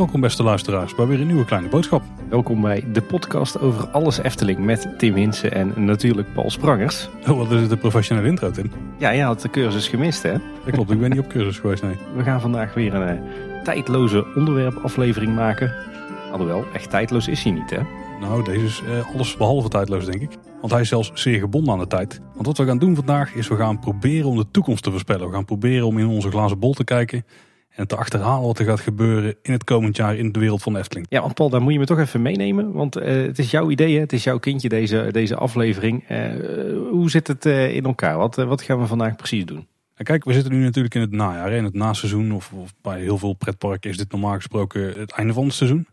Welkom beste luisteraars bij weer een nieuwe kleine boodschap. Welkom bij de podcast over alles Efteling met Tim Hinsen en natuurlijk Paul Sprangers. Oh, wat is het een professionele intro, Tim? Ja, je had de cursus gemist hè? Dat klopt, ik ben niet op cursus geweest, nee. We gaan vandaag weer een eh, tijdloze onderwerpaflevering maken. Alhoewel, echt tijdloos is hij niet hè? Nou, deze is eh, alles behalve tijdloos, denk ik. Want hij is zelfs zeer gebonden aan de tijd. Want wat we gaan doen vandaag is we gaan proberen om de toekomst te voorspellen. We gaan proberen om in onze glazen bol te kijken en te achterhalen wat er gaat gebeuren in het komend jaar in de wereld van de Efteling. Ja, want Paul, daar moet je me toch even meenemen. Want eh, het is jouw idee, hè? het is jouw kindje deze, deze aflevering. Eh, hoe zit het eh, in elkaar? Wat, wat gaan we vandaag precies doen? En kijk, we zitten nu natuurlijk in het najaar, hè, in het naseizoen. Of, of bij heel veel pretparken is dit normaal gesproken het einde van het seizoen.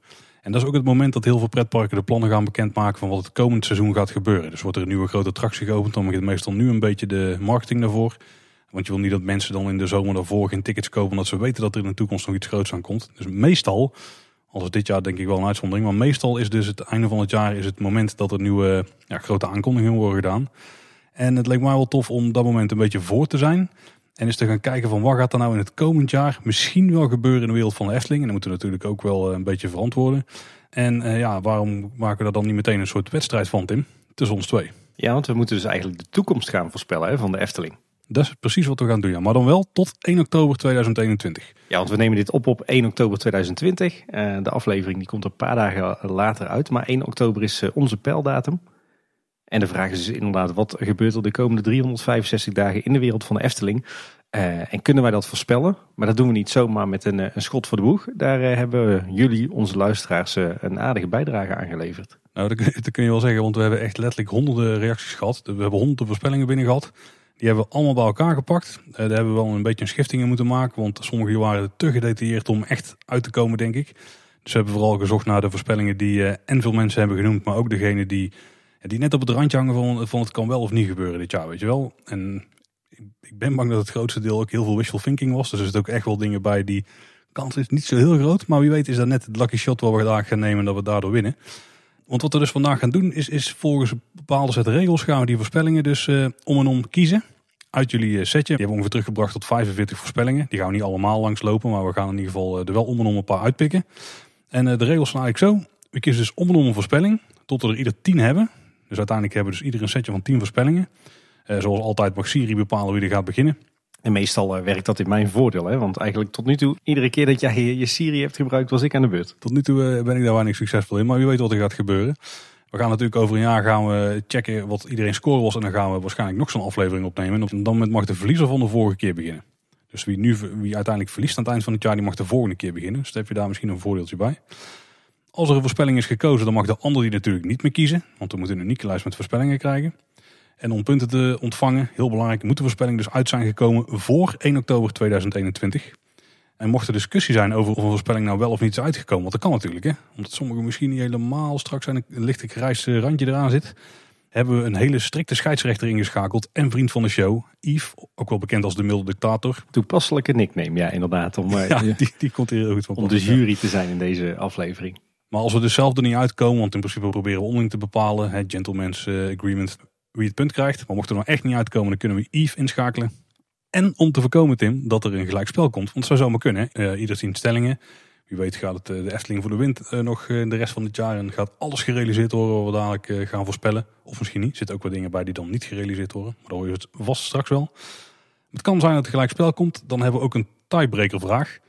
En dat is ook het moment dat heel veel pretparken de plannen gaan bekendmaken van wat het komend seizoen gaat gebeuren. Dus wordt er een nieuwe grote attractie geopend, dan begint meestal nu een beetje de marketing daarvoor. Want je wil niet dat mensen dan in de zomer daarvoor geen tickets kopen omdat ze weten dat er in de toekomst nog iets groots aan komt. Dus meestal, al is dit jaar denk ik wel een uitzondering, maar meestal is dus het einde van het jaar is het moment dat er nieuwe ja, grote aankondigingen worden gedaan. En het leek mij wel tof om dat moment een beetje voor te zijn. En eens te gaan kijken van wat gaat er nou in het komend jaar misschien wel gebeuren in de wereld van de Efteling. En dat moeten we natuurlijk ook wel eh, een beetje verantwoorden. En uh, ja, waarom maken we daar dan niet meteen een soort wedstrijd van, Tim? Tussen ons twee. Ja, want we moeten dus eigenlijk de toekomst gaan voorspellen hè, van de Efteling. Dat is precies wat we gaan doen, ja. Maar dan wel tot 1 oktober 2021. Ja, want we nemen dit op op 1 oktober 2020. Uh, de aflevering die komt een paar dagen later uit. Maar 1 oktober is onze pijldatum. En de vraag is dus inderdaad, wat gebeurt er de komende 365 dagen in de wereld van de Efteling? Uh, en kunnen wij dat voorspellen? Maar dat doen we niet zomaar met een, een schot voor de boeg. Daar hebben jullie, onze luisteraars, een aardige bijdrage aan geleverd. Nou, dat, dat kun je wel zeggen, want we hebben echt letterlijk honderden reacties gehad. We hebben honderden voorspellingen binnen gehad. Die hebben we allemaal bij elkaar gepakt. Daar hebben we wel een beetje een schifting in moeten maken. Want sommige waren te gedetailleerd om echt uit te komen, denk ik. Dus we hebben vooral gezocht naar de voorspellingen die en veel mensen hebben genoemd. Maar ook degene die, die net op het randje hangen van, het kan wel of niet gebeuren dit jaar, weet je wel. En ik ben bang dat het grootste deel ook heel veel wishful thinking was. Dus er zitten ook echt wel dingen bij die kans is niet zo heel groot. Maar wie weet is dat net het lucky shot waar we vandaag gaan nemen dat we daardoor winnen. Want wat we dus vandaag gaan doen is, is volgens een bepaalde set regels gaan we die voorspellingen dus uh, om en om kiezen. Uit jullie setje. Die hebben we ongeveer teruggebracht tot 45 voorspellingen. Die gaan we niet allemaal langslopen, maar we gaan in ieder geval er wel om en om een paar uitpikken. En de regels zijn eigenlijk zo. We kiezen dus om en om een voorspelling, tot we er ieder 10 hebben. Dus uiteindelijk hebben we dus ieder een setje van 10 voorspellingen. Uh, zoals altijd mag Siri bepalen wie er gaat beginnen. En meestal uh, werkt dat in mijn voordeel. Hè? Want eigenlijk tot nu toe, iedere keer dat jij je, Siri hebt gebruikt, was ik aan de beurt. Tot nu toe uh, ben ik daar weinig succesvol in. Maar wie weet wat er gaat gebeuren. We gaan natuurlijk over een jaar gaan we checken wat iedereen score was. En dan gaan we waarschijnlijk nog zo'n aflevering opnemen. En dan mag de verliezer van de vorige keer beginnen. Dus wie, nu, wie uiteindelijk verliest aan het eind van het jaar, die mag de volgende keer beginnen. Dus heb je daar misschien een voordeeltje bij. Als er een voorspelling is gekozen, dan mag de ander die natuurlijk niet meer kiezen. Want we moeten een unieke lijst met voorspellingen krijgen. En om punten te ontvangen, heel belangrijk, moet de voorspelling dus uit zijn gekomen voor 1 oktober 2021. En mocht er discussie zijn over of een voorspelling nou wel of niet is uitgekomen, want dat kan natuurlijk, hè? omdat sommige misschien niet helemaal straks zijn een lichte grijs randje eraan zit, hebben we een hele strikte scheidsrechter ingeschakeld en vriend van de show, Yves, ook wel bekend als de milde dictator. Toepasselijke nickname, ja inderdaad, om, ja, die, die komt hier heel goed van om de jury te zijn in deze aflevering. Maar als we dus zelf er niet uitkomen, want in principe proberen we onderling te bepalen, het gentleman's uh, agreement, wie het punt krijgt. Maar mocht er nou echt niet uitkomen, dan kunnen we Yves inschakelen. En om te voorkomen, Tim, dat er een gelijkspel komt. Want het zou zomaar kunnen. Uh, ieder stellingen. Wie weet gaat het uh, de Efteling voor de wind uh, nog de rest van het jaar. En gaat alles gerealiseerd worden wat we dadelijk gaan voorspellen. Of misschien niet. Er zitten ook wat dingen bij die dan niet gerealiseerd worden. Maar dan hoor je het vast straks wel. Het kan zijn dat er gelijkspel komt. Dan hebben we ook een tiebreaker vraag.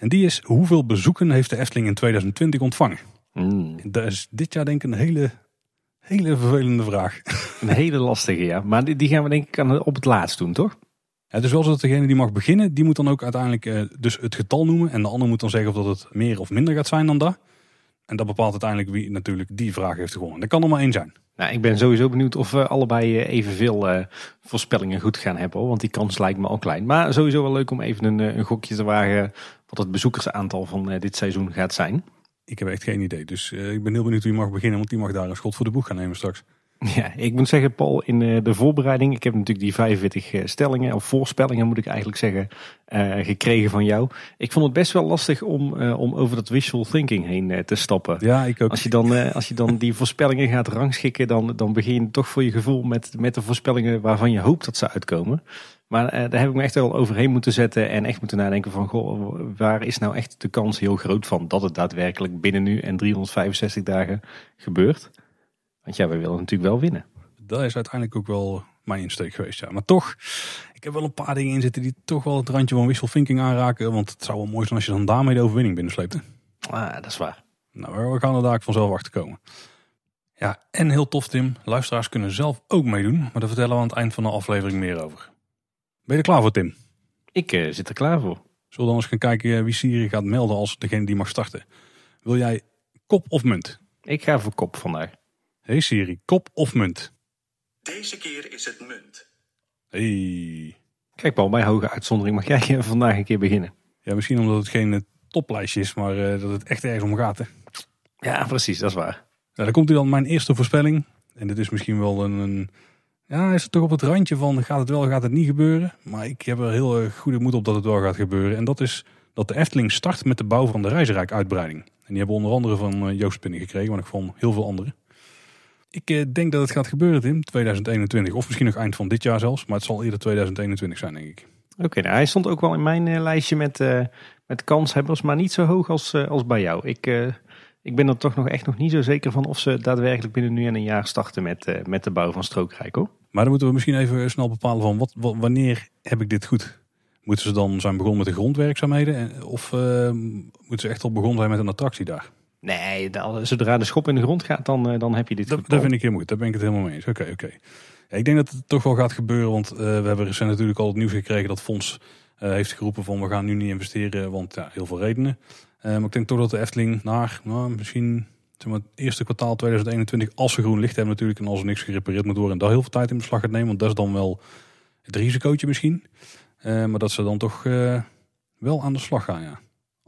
En die is, hoeveel bezoeken heeft de Efteling in 2020 ontvangen? Mm. Dat is dit jaar denk ik een hele, hele vervelende vraag. Een hele lastige, ja. Maar die, die gaan we denk ik op het laatst doen, toch? Ja, het is wel zo dat degene die mag beginnen, die moet dan ook uiteindelijk uh, dus het getal noemen. En de ander moet dan zeggen of dat het meer of minder gaat zijn dan dat. En dat bepaalt uiteindelijk wie natuurlijk die vraag heeft gewonnen. Dat kan er maar één zijn. Nou, ik ben sowieso benieuwd of we allebei evenveel uh, voorspellingen goed gaan hebben. Want die kans lijkt me al klein. Maar sowieso wel leuk om even een, een gokje te wagen wat het bezoekersaantal van uh, dit seizoen gaat zijn. Ik heb echt geen idee. Dus ik ben heel benieuwd wie mag beginnen. Want die mag daar een schot voor de boeg gaan nemen straks. Ja, ik moet zeggen, Paul, in eh, de voorbereiding, ik heb natuurlijk die 45 eh, stellingen, of voorspellingen moet ik eigenlijk zeggen, uh, gekregen van jou. Ik vond het best wel lastig om, uh, om over dat wishful thinking heen uh, te stappen. Ja, ik ook. Als je dan, als je dan die voorspellingen gaat rangschikken, dan, dan begin je toch voor je gevoel met, met de voorspellingen waarvan je hoopt dat ze uitkomen. Maar daar heb ik me echt wel overheen moeten zetten en echt moeten nadenken van, goh, waar is nou echt de kans heel groot van dat het daadwerkelijk binnen nu en 365 dagen gebeurt? Want ja, we willen natuurlijk wel winnen. Dat is uiteindelijk ook wel mijn insteek geweest, ja. Maar toch, ik heb wel een paar dingen in zitten die toch wel het randje van wishful thinking aanraken. Want het zou wel mooi zijn als je dan daarmee de overwinning binnensleept. Ah, dat is waar. Nou, we gaan er daar vanzelf achter komen. Ja, en heel tof Tim, luisteraars kunnen zelf ook meedoen. Maar daar vertellen we aan het eind van de aflevering meer over. Ben je er klaar voor Tim? Ik uh, zit er klaar voor. Zullen we dan eens gaan kijken wie Siri gaat melden als degene die mag starten? Wil jij kop of munt? Ik ga voor kop vandaag. Hey Siri, kop of munt? Deze keer is het munt. Hey. Kijk Paul, bij hoge uitzondering mag jij vandaag een keer beginnen. Ja, misschien omdat het geen eh, toplijstje is, maar uh, dat het echt ergens om gaat. Hè? Ja, precies, dat is waar. Nou, dan komt hij dan mijn eerste voorspelling. En dit is misschien wel een, een, Ja, is het toch op het randje van gaat het wel, gaat het niet gebeuren. Maar ik heb er heel uh, goede moed op dat het wel gaat gebeuren. En dat is dat de Efteling start met de bouw van de Reizenrijk uitbreiding. En die hebben onder andere van Joost Pinning gekregen, maar ik vond heel veel anderen. Ik uh, denk dat het gaat gebeuren in 2021. Of misschien nog eind van dit jaar zelfs. Maar het zal eerder 2021 zijn, denk ik. Oké, okay, nou, hij stond ook wel in mijn uh, lijstje met, uh, met kanshebbers. Maar niet zo hoog als, als bij jou. Ik, ik ben er toch nog echt nog niet zo zeker van of ze daadwerkelijk binnen nu en een jaar starten met, met de bouw van Strookrijk. Hoor. Maar dan moeten we misschien even snel bepalen van wat, wat wanneer heb ik dit goed? Moeten ze dan zijn begonnen met de grondwerkzaamheden? Of moeten ze echt al begonnen zijn met een attractie daar? Nee, zodra de schop in de grond gaat, dan, dan heb je dit Dat, dat vind ik heel mooi. Daar ben ik het helemaal mee eens. Oké, oké. Ja, ik denk dat het toch wel gaat gebeuren, want uh, we hebben recent natuurlijk al het nieuws gekregen dat Fonds uh, heeft geroepen van we gaan nu niet investeren, want ja, heel veel redenen. Uh, maar ik denk toch dat de Efteling naar nou, misschien zeg maar, het eerste kwartaal 2021, als ze groen licht hebben natuurlijk en als er niks gerepareerd moet worden, en daar heel veel tijd in beslag gaat nemen, want dat is dan wel het risicootje misschien. maar dat ze dan toch wel aan de slag gaan, ja.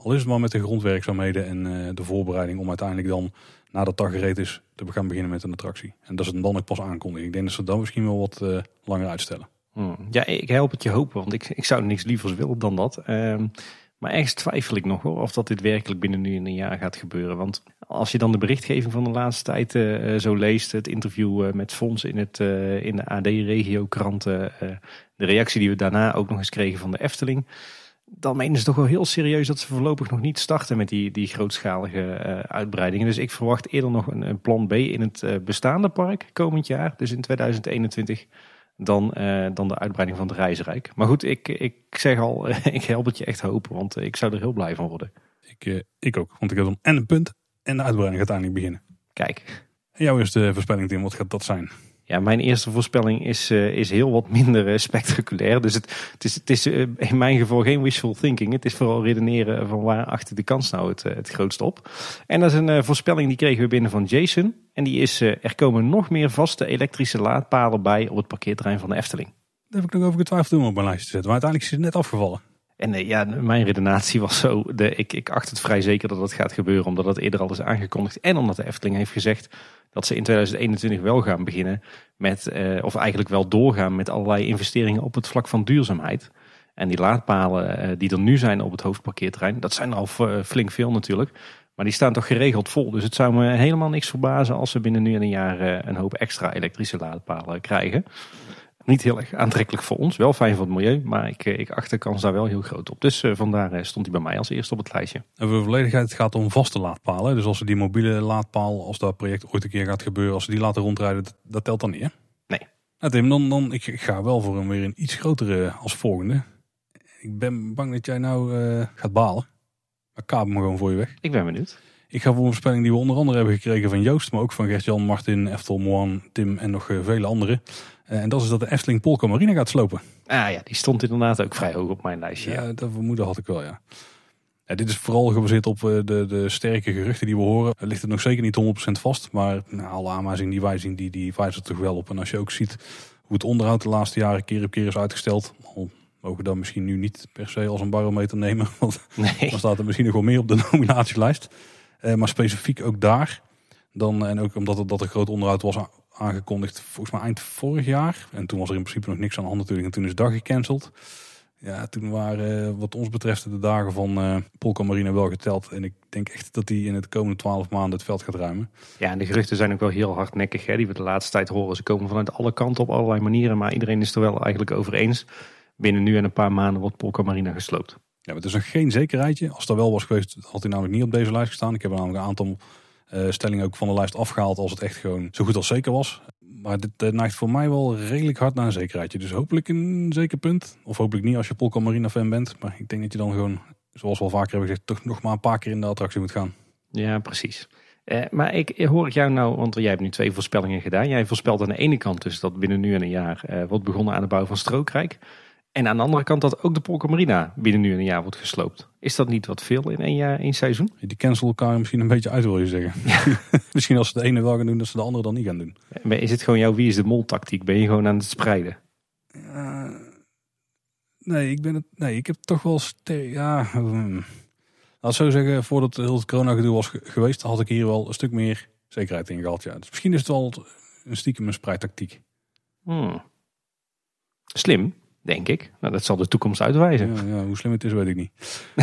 Al is het maar met de grondwerkzaamheden en uh, de voorbereiding om uiteindelijk dan, nadat dat gereed is, te gaan beginnen met een attractie. En dat is dan ook pas aankondigen. Ik denk dat ze dan misschien wel wat uh, langer uitstellen. Hmm. Ja, ik help het je hopen, want ik, ik zou niks lievers willen dan dat. Um, maar ergens twijfel ik nog hoor, of dat dit werkelijk binnen nu in een jaar gaat gebeuren. Want als je dan de berichtgeving van de laatste tijd uh, zo leest, het interview met Fons in, het, in de AD-regio kranten, de reactie die we daarna ook nog eens kregen van de Efteling dan menen ze toch wel heel serieus dat ze voorlopig nog niet starten met die, die grootschalige uh, uitbreidingen. Dus ik verwacht eerder nog een, een plan B in het uh, bestaande park komend jaar, dus in 2021, dan, uh, dan de uitbreiding van het Reisrijk. Maar goed, ik, ik zeg al, ik help het je echt hopen, want ik zou er heel blij van worden. Ik, ik ook, want ik heb dan en een punt en de uitbreiding gaat eindelijk beginnen. Kijk. En jouw eerste voorspelling, Tim, wat gaat dat zijn? Ja, mijn eerste voorspelling is, uh, is heel wat minder uh, spectaculair. Dus het, het is, het is uh, in mijn geval geen wishful thinking. Het is vooral redeneren van waar achter de kans nou het, het grootst op. En dat is een voorspelling die kregen we binnen van Jason. En die is, er komen nog meer vaste elektrische laadpalen bij op het parkeerterrein van de Efteling. Daar heb ik nog over getwijfeld om op mijn lijstje te zetten. Maar uiteindelijk is het net afgevallen. En ja, mijn redenatie was zo, de, ik, ik acht het vrij zeker dat het gaat gebeuren. Omdat het eerder al is aangekondigd. En omdat de Efteling heeft gezegd dat ze in 2021 wel gaan beginnen met, uh, of eigenlijk wel doorgaan met allerlei investeringen op het vlak van duurzaamheid. En die laadpalen uh, die er nu zijn op het hoofdparkeerterrein, dat zijn al flink veel natuurlijk. Maar die staan toch geregeld vol. Dus het zou me helemaal niks verbazen als we binnen nu en een jaar een hoop extra elektrische laadpalen krijgen. Niet heel erg aantrekkelijk voor ons, wel fijn voor het milieu, maar ik, ik acht de kans daar wel heel groot op. Dus uh, vandaar stond hij bij mij als eerste op het lijstje. En voor volledigheid, het gaat om vaste laadpalen. Dus als we die mobiele laadpaal, als dat project ooit een keer gaat gebeuren, als die laten rondrijden, dat, dat telt dan niet hè? Nee. Nou Tim, dan, dan ik, ga wel voor een weer een iets grotere als volgende. Ik ben bang dat jij nou uh, gaat balen. Maar kaap hem gewoon voor je weg. Ik ben benieuwd. Ik ga voor een voorspelling die we onder andere hebben gekregen van Joost, maar ook van Gert-Jan, Martin, Eftel, Moan, Tim en nog vele anderen. En dat is dat de Efteling Polka Marine gaat slopen. Ah ja, die stond inderdaad ook vrij hoog op mijn lijstje. Ja, ja. dat vermoeden had ik wel, ja. ja. Dit is vooral gebaseerd op de, de sterke geruchten die we horen. Het ligt het nog zeker niet 100% vast, maar nou, alle aanwijzingen die wij zien, die, die wijzen er toch wel op. En als je ook ziet hoe het onderhoud de laatste jaren keer op keer is uitgesteld, al mogen we dan misschien nu niet per se als een barometer nemen, want nee. dan staat er misschien nog wel meer op de nominatielijst. Uh, maar specifiek ook daar, dan, en ook omdat het dat een groot onderhoud was aangekondigd volgens mij eind vorig jaar. En toen was er in principe nog niks aan de hand natuurlijk. En toen is de dag gecanceld. Ja, toen waren eh, wat ons betreft de dagen van Polka Marina wel geteld. En ik denk echt dat hij in het komende twaalf maanden het veld gaat ruimen. Ja, en de geruchten zijn ook wel heel hardnekkig, hè, die we de laatste tijd horen. Ze komen vanuit alle kanten op allerlei manieren, maar iedereen is er wel eigenlijk over eens. Binnen nu en een paar maanden wordt Polka Marina gesloopt. Ja, maar het is nog geen zekerheidje. Als dat wel was geweest, had hij namelijk niet op deze lijst gestaan. Ik heb er namelijk een aantal eh, stellingen ook van de lijst afgehaald als het echt gewoon zo goed als zeker was. Maar dit neigt voor mij wel redelijk hard naar een zekerheidje. Dus hopelijk een zeker punt. Of hopelijk niet als je Polka Marina fan bent. Maar ik denk dat je dan gewoon, zoals we al vaker hebben gezegd, toch nog maar een paar keer in de attractie moet gaan. Ja, precies. Eh, maar ik hoor ik jou nou, want jij hebt nu twee voorspellingen gedaan. Jij voorspelt aan de ene kant dus dat binnen nu en een jaar eh, wordt begonnen aan de bouw van Strookrijk. En aan de andere kant dat ook de Polka Marina binnen nu en een jaar wordt gesloopt. Is dat niet wat veel in één jaar, één seizoen? Die cancel elkaar misschien een beetje uit wil je zeggen. misschien als ze de ene wel gaan doen, dat ze de andere dan niet gaan doen. Maar Is het gewoon jouw wie is de mol tactiek? Ben je gewoon aan het spreiden? Eh, nee, ik ben het. Nee, ik heb toch wel. Ja, hmm. laat zo zeggen, voordat heel het corona-gedoe was ge- geweest, had ik hier wel een stuk meer zekerheid in gehad. Ja. Dus misschien is het wel een stiekem een spreidtactiek. Hmm. Slim, denk ik. Nou, dat zal de toekomst uitwijzen. Ja, ja, hoe slim het is, weet ik niet.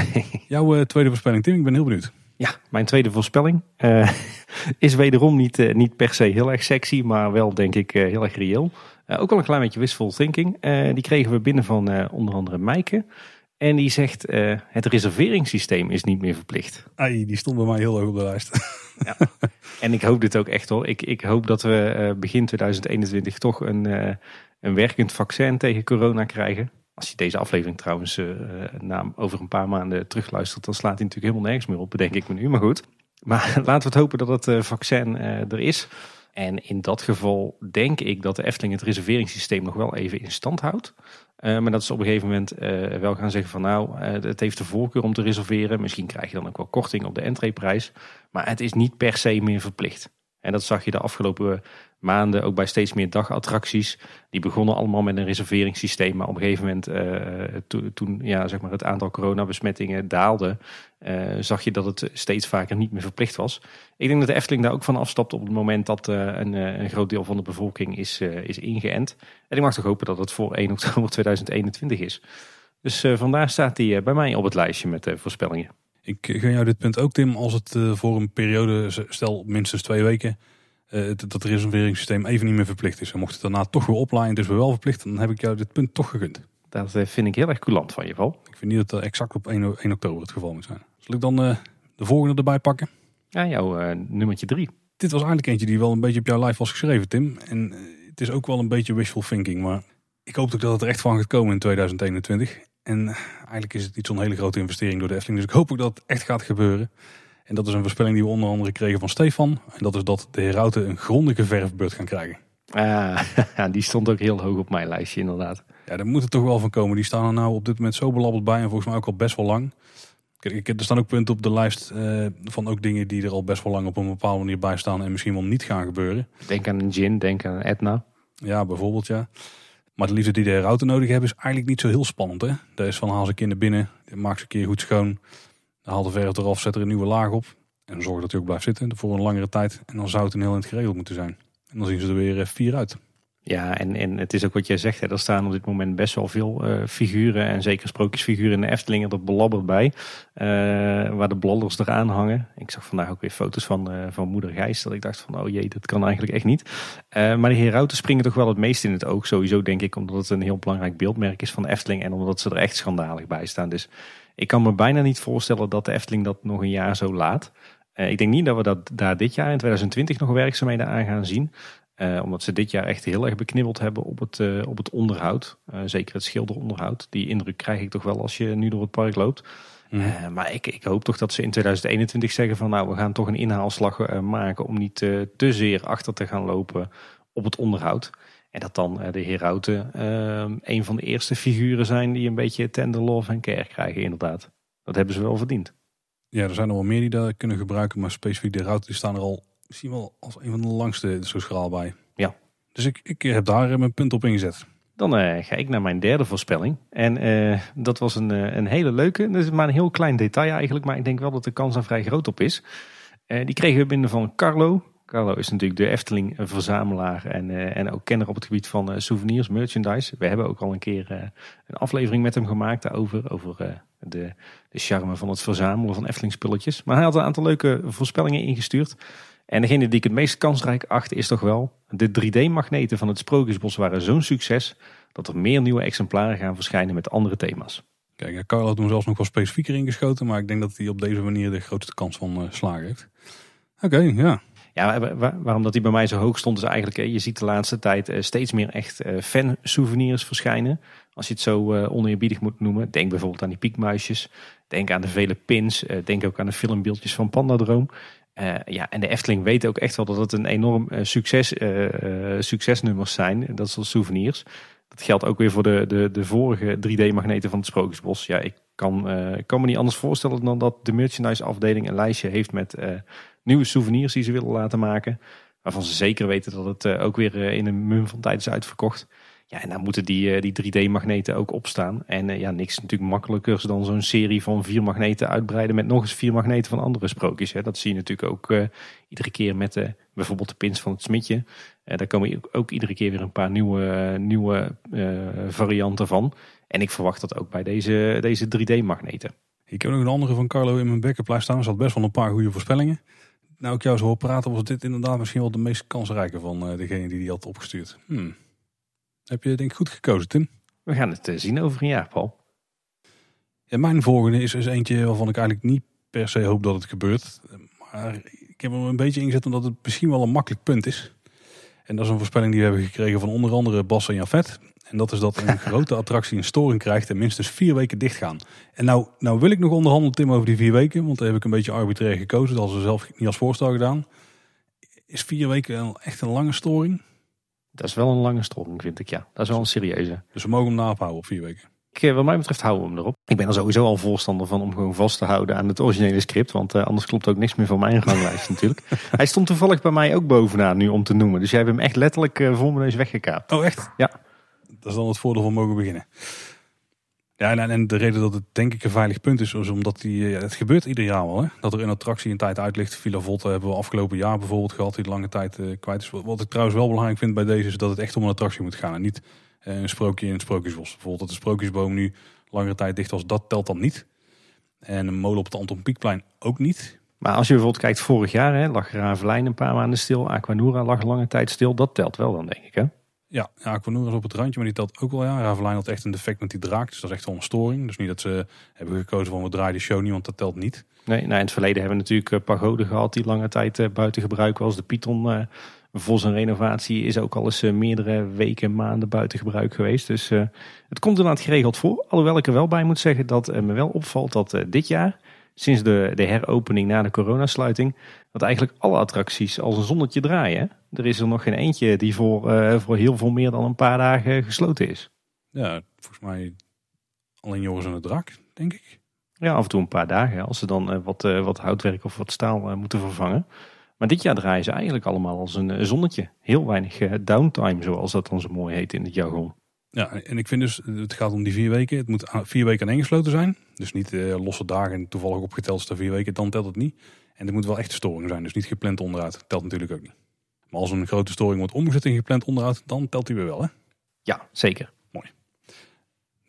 Jouw eh, tweede voorspelling, Tim, ik ben heel benieuwd. Ja, mijn tweede voorspelling eh, is wederom niet, eh, niet per se heel erg sexy, maar wel denk ik heel erg reëel. Ook wel een klein beetje wistful thinking. Die kregen we binnen van onder andere Maaike. En die zegt, eh, het reserveringssysteem is niet meer verplicht. Ai, die stond bij mij heel hoog op de lijst. En ik hoop dit ook echt hoor. Ik, ik hoop dat we eh, begin 2021 toch een, eh, een werkend vaccin tegen corona krijgen. Als je deze aflevering trouwens na, over een paar maanden terugluistert, dan slaat hij natuurlijk helemaal nergens meer op, bedenk ik me nu. Maar goed. Maar laten we het hopen dat het vaccin er is. En in dat geval denk ik dat de Efteling het reserveringssysteem nog wel even in stand houdt. Eh, maar dat ze op een gegeven moment eh, wel gaan zeggen van nou, eh, het heeft de voorkeur om te reserveren. Misschien krijg je dan ook wel korting op de entreeprijs. Maar het is niet per se meer verplicht. En dat zag je de afgelopen maanden ook bij steeds meer dagattracties. Die begonnen allemaal met een reserveringssysteem. Maar op een gegeven moment, eh, to- toen ja, zeg maar het aantal coronabesmettingen daalde, eh, zag je dat het steeds vaker niet meer verplicht was. Ik denk dat de Efteling daar ook van afstapt op het moment dat eh, een, een groot deel van de bevolking is, is ingeënt. En ik mag toch hopen dat het voor 1 oktober 2021 is. Dus vandaar staat hij bij mij op het lijstje met voorspellingen. Ik gun jou dit punt ook, Tim, als het voor een periode, stel minstens twee weken, het- dat reserveringssysteem even niet meer verplicht is. En mocht het daarna toch weer oplaaien, dus weer wel verplicht, dan heb ik jou dit punt toch gegund. Dat eh, vind ik heel erg coulant van je, Val. Ik vind niet dat dat exact op 1, o- 1 oktober het geval moet zijn. Zal ik dan eh, de volgende erbij pakken? Ja, jouw eh, nummertje drie. Dit was eigenlijk eentje die wel een beetje op jouw lijf was geschreven, Tim. En eh, het is ook wel een beetje wishful thinking, maar ik hoop ook dat het er echt van gaat komen in 2021. En eh, eigenlijk is het niet zo'n hele grote investering door de Efteling, dus ik hoop ook dat het echt gaat gebeuren. En dat is een voorspelling die we onder andere kregen van Stefan. En dat is dat de herauten een grondige verfbeurt gaan krijgen. Ah, die stond ook heel hoog op mijn lijstje, inderdaad. Ja, daar moet er toch wel van komen. Die staan er nou op dit moment zo belabberd bij en volgens mij ook al best wel lang. Kijk, ik- er staan ook punten op de lijst eh, van ook dingen die er al best wel lang op een bepaalde manier bij staan en misschien wel niet gaan gebeuren. Denk aan een gin, denk aan een Etna. Ja, bijvoorbeeld ja. Maar de liefde die de herauten nodig hebben is eigenlijk niet zo heel spannend. Hè? Dat is van haal ze naar binnen, maak ze een keer goed schoon. Haal de verf eraf, zet er een nieuwe laag op. En zorg dat hij ook blijft zitten voor een langere tijd. En dan zou het een heel in het geregeld moeten zijn. En dan zien ze er weer eh, vier uit. Ja, en, en het is ook wat jij zegt. Hè, er staan op dit moment best wel veel eh, figuren. En zeker sprookjesfiguren in de Efteling er belabberd bij. eh, waar de bladders eraan hangen. Ik zag vandaag ook weer foto's van, van moeder Gijs. Dat ik dacht van, oh jee, dat kan eigenlijk echt niet. Maar de herauten springen toch wel het meest in het oog. Sowieso denk ik omdat het een heel belangrijk beeldmerk is van de Efteling. En omdat ze er echt schandalig bij staan. Dus ik kan me bijna niet voorstellen dat de Efteling dat nog een jaar zo laat. Eh, ik denk niet dat we dat daar dit jaar in 2020 nog werkzaamheden aan gaan zien. Eh, omdat ze dit jaar echt heel erg beknibbeld hebben op het, eh, op het onderhoud. Zeker het schilderonderhoud. Die indruk krijg ik toch wel als je nu door het park loopt. Eh, maar ik, ik hoop toch dat ze in 2021 zeggen van nou we gaan toch een inhaalslag maken om niet te zeer achter te gaan lopen op het onderhoud. En dat dan eh, de herauten eh, een van de eerste figuren zijn die een beetje tender love en care krijgen inderdaad. Dat hebben ze wel verdiend. Ja, er zijn er wel meer die dat kunnen gebruiken. Maar specifiek de die staan er al misschien wel als een van de langste zo schraal bij. Ja. Dus ik, ik heb daar eh, mijn punt op ingezet. Dan eh, ga ik naar mijn derde voorspelling. En eh, dat was een, eh, een hele leuke. Dat is maar een heel klein detail eigenlijk. Maar ik denk wel dat de kans er vrij groot op is. Eh, die kregen we binnen van Carlo. Carlo is natuurlijk de Efteling-verzamelaar en, eh, en ook kenner op het gebied van eh, souvenirs, merchandise. We hebben ook al een keer eh, een aflevering met hem gemaakt daarover, over de, de charme van het verzamelen van Efteling-spulletjes. Maar hij had een aantal leuke voorspellingen ingestuurd. En degene die ik het meest kansrijk acht is toch wel, de 3D-magneten van het Sprookjesbos waren zo'n succes dat er meer nieuwe exemplaren gaan verschijnen met andere thema's. Kijk, Carlo had hem zelfs nog wel specifieker ingeschoten. Maar ik denk dat hij op deze manier de grootste kans van slagen heeft. Oké, ja. Ja, wa- wa- waarom dat die bij mij zo hoog stond is eigenlijk, je ziet de laatste tijd eh, steeds meer echt eh, fan-souvenirs verschijnen. Als je het zo eh, oneerbiedig moet noemen. Denk bijvoorbeeld aan die piekmuisjes. Denk aan de vele pins. Denk ook aan de filmbeeldjes van Pandadroom. Eh ja, en de Efteling weet ook echt wel dat het een enorm succes, succesnummers zijn. Dat soort souvenirs. Dat geldt ook weer voor de, de, de vorige 3D-magneten van het Sprookjesbos. Ja, ik kan, kan me niet anders voorstellen dan dat de merchandise afdeling een lijstje heeft met nieuwe souvenirs die ze willen laten maken. Waarvan ze zeker weten dat het eh, ook weer eh, in een mum van tijd is uitverkocht. Ja, en daar moeten die, eh, die 3D-magneten ook op staan. En ja, niks natuurlijk makkelijker dan zo'n serie van vier magneten uitbreiden met nog eens vier magneten van andere sprookjes. Dat zie je natuurlijk ook iedere keer met eh, bijvoorbeeld de pins van het smidje. Daar komen ook iedere keer weer een paar nieuwe, nieuwe varianten van. En ik verwacht dat ook bij deze, deze 3D-magneten. Ik heb nog een andere van Carlo in mijn backup staan. Er zat best wel een paar goede voorspellingen. Nou, ik jou zo hoor praten, was dit inderdaad misschien wel de meest kansrijke van eh, degene die die had opgestuurd. Hmm. Heb je denk ik goed gekozen, Tim? We gaan het eh, zien over een jaar, Paul. Ja, mijn volgende is, is eentje waarvan ik eigenlijk niet per se hoop dat het gebeurt. Maar ik heb hem een beetje ingezet omdat het misschien wel een makkelijk punt is. En dat is een voorspelling die we hebben gekregen van onder andere Bas en Jafet. En dat is dat een grote attractie een storing krijgt en minstens vier weken dicht gaan. En nou, nou wil ik nog onderhandelen, Tim, over die vier weken. Want daar heb ik een beetje arbitrair gekozen. Dat hadden ze zelf niet als voorstel gedaan. Is vier weken echt een lange storing? Dat is wel een lange storing, vind ik, ja. Dat is wel een serieuze. Dus we mogen hem naafhouden op vier weken. Ik, eh, wat mij betreft houden we hem erop. Ik ben er sowieso al voorstander van om gewoon vast te houden aan het originele script. Want eh, anders klopt ook niks meer van mijn ganglijst natuurlijk. Hij stond toevallig bij mij ook bovenaan nu om te noemen. Dus jij hebt hem echt letterlijk eh, voor mijn neus weggekaapt. Oh, echt? Ja. Dat is dan het voordeel van mogen beginnen. Ja, en, en de reden dat het denk ik een veilig punt is, is omdat die, eh, het gebeurt ieder jaar wel. Hè? Dat er een attractie een tijd uit ligt. Villa Volta hebben we afgelopen jaar bijvoorbeeld gehad, die lange tijd eh, kwijt is. Wat- ik trouwens wel belangrijk vind bij deze, is dat het echt om een attractie moet gaan. En niet eh, een sprookje in het sprookjesbos. Bijvoorbeeld dat de sprookjesboom nu langere tijd dicht was, dat telt dan niet. En een molen op het Anton Pieckplein ook niet. Maar als je bijvoorbeeld kijkt vorig jaar, hè, lag Ravelijn een paar maanden stil. Aquanura lag lange tijd stil. Dat telt wel dan, denk ik. Hè? Ja, ja Aquanura is op het randje, maar die telt ook wel. Ja, Ravelijn had echt een defect met die draak, dus dat is echt wel een storing. Dus niet dat ze hebben gekozen van we draaien de show niet, want dat telt niet. Nee, nou, in het verleden hebben we natuurlijk eh, Pagode gehad die lange tijd eh, buiten gebruik was. De Python eh, voor zijn renovatie is ook al eens meerdere weken, maanden buiten gebruik geweest. Dus het komt inderdaad geregeld voor. Alhoewel ik er wel bij moet zeggen dat me wel opvalt dat dit jaar, sinds de, de heropening na de coronasluiting, dat eigenlijk alle attracties als een zonnetje draaien. hè. Er is er nog geen eentje die voor, eh, voor heel veel meer dan een paar dagen gesloten is. Ja, volgens mij alleen Joris en de Draak, denk ik. Ja, af en toe een paar dagen als ze dan eh, wat, eh, wat houtwerk of wat staal moeten vervangen. Maar dit jaar draaien ze eigenlijk allemaal als een zonnetje. Heel weinig downtime, zoals dat dan zo mooi heet in het jargon. Ja, en ik vind dus, het gaat om die vier weken. Het moet aan- vier weken aaneengesloten zijn. Dus niet eh, losse dagen en toevallig opgeteld er vier weken, dan telt het niet. En het moet wel echt storing zijn, dus niet gepland onderhoud. Telt natuurlijk ook niet. Maar als een grote storing wordt omgezet in gepland onderhoud, dan telt hij weer wel, hè? Ja, zeker.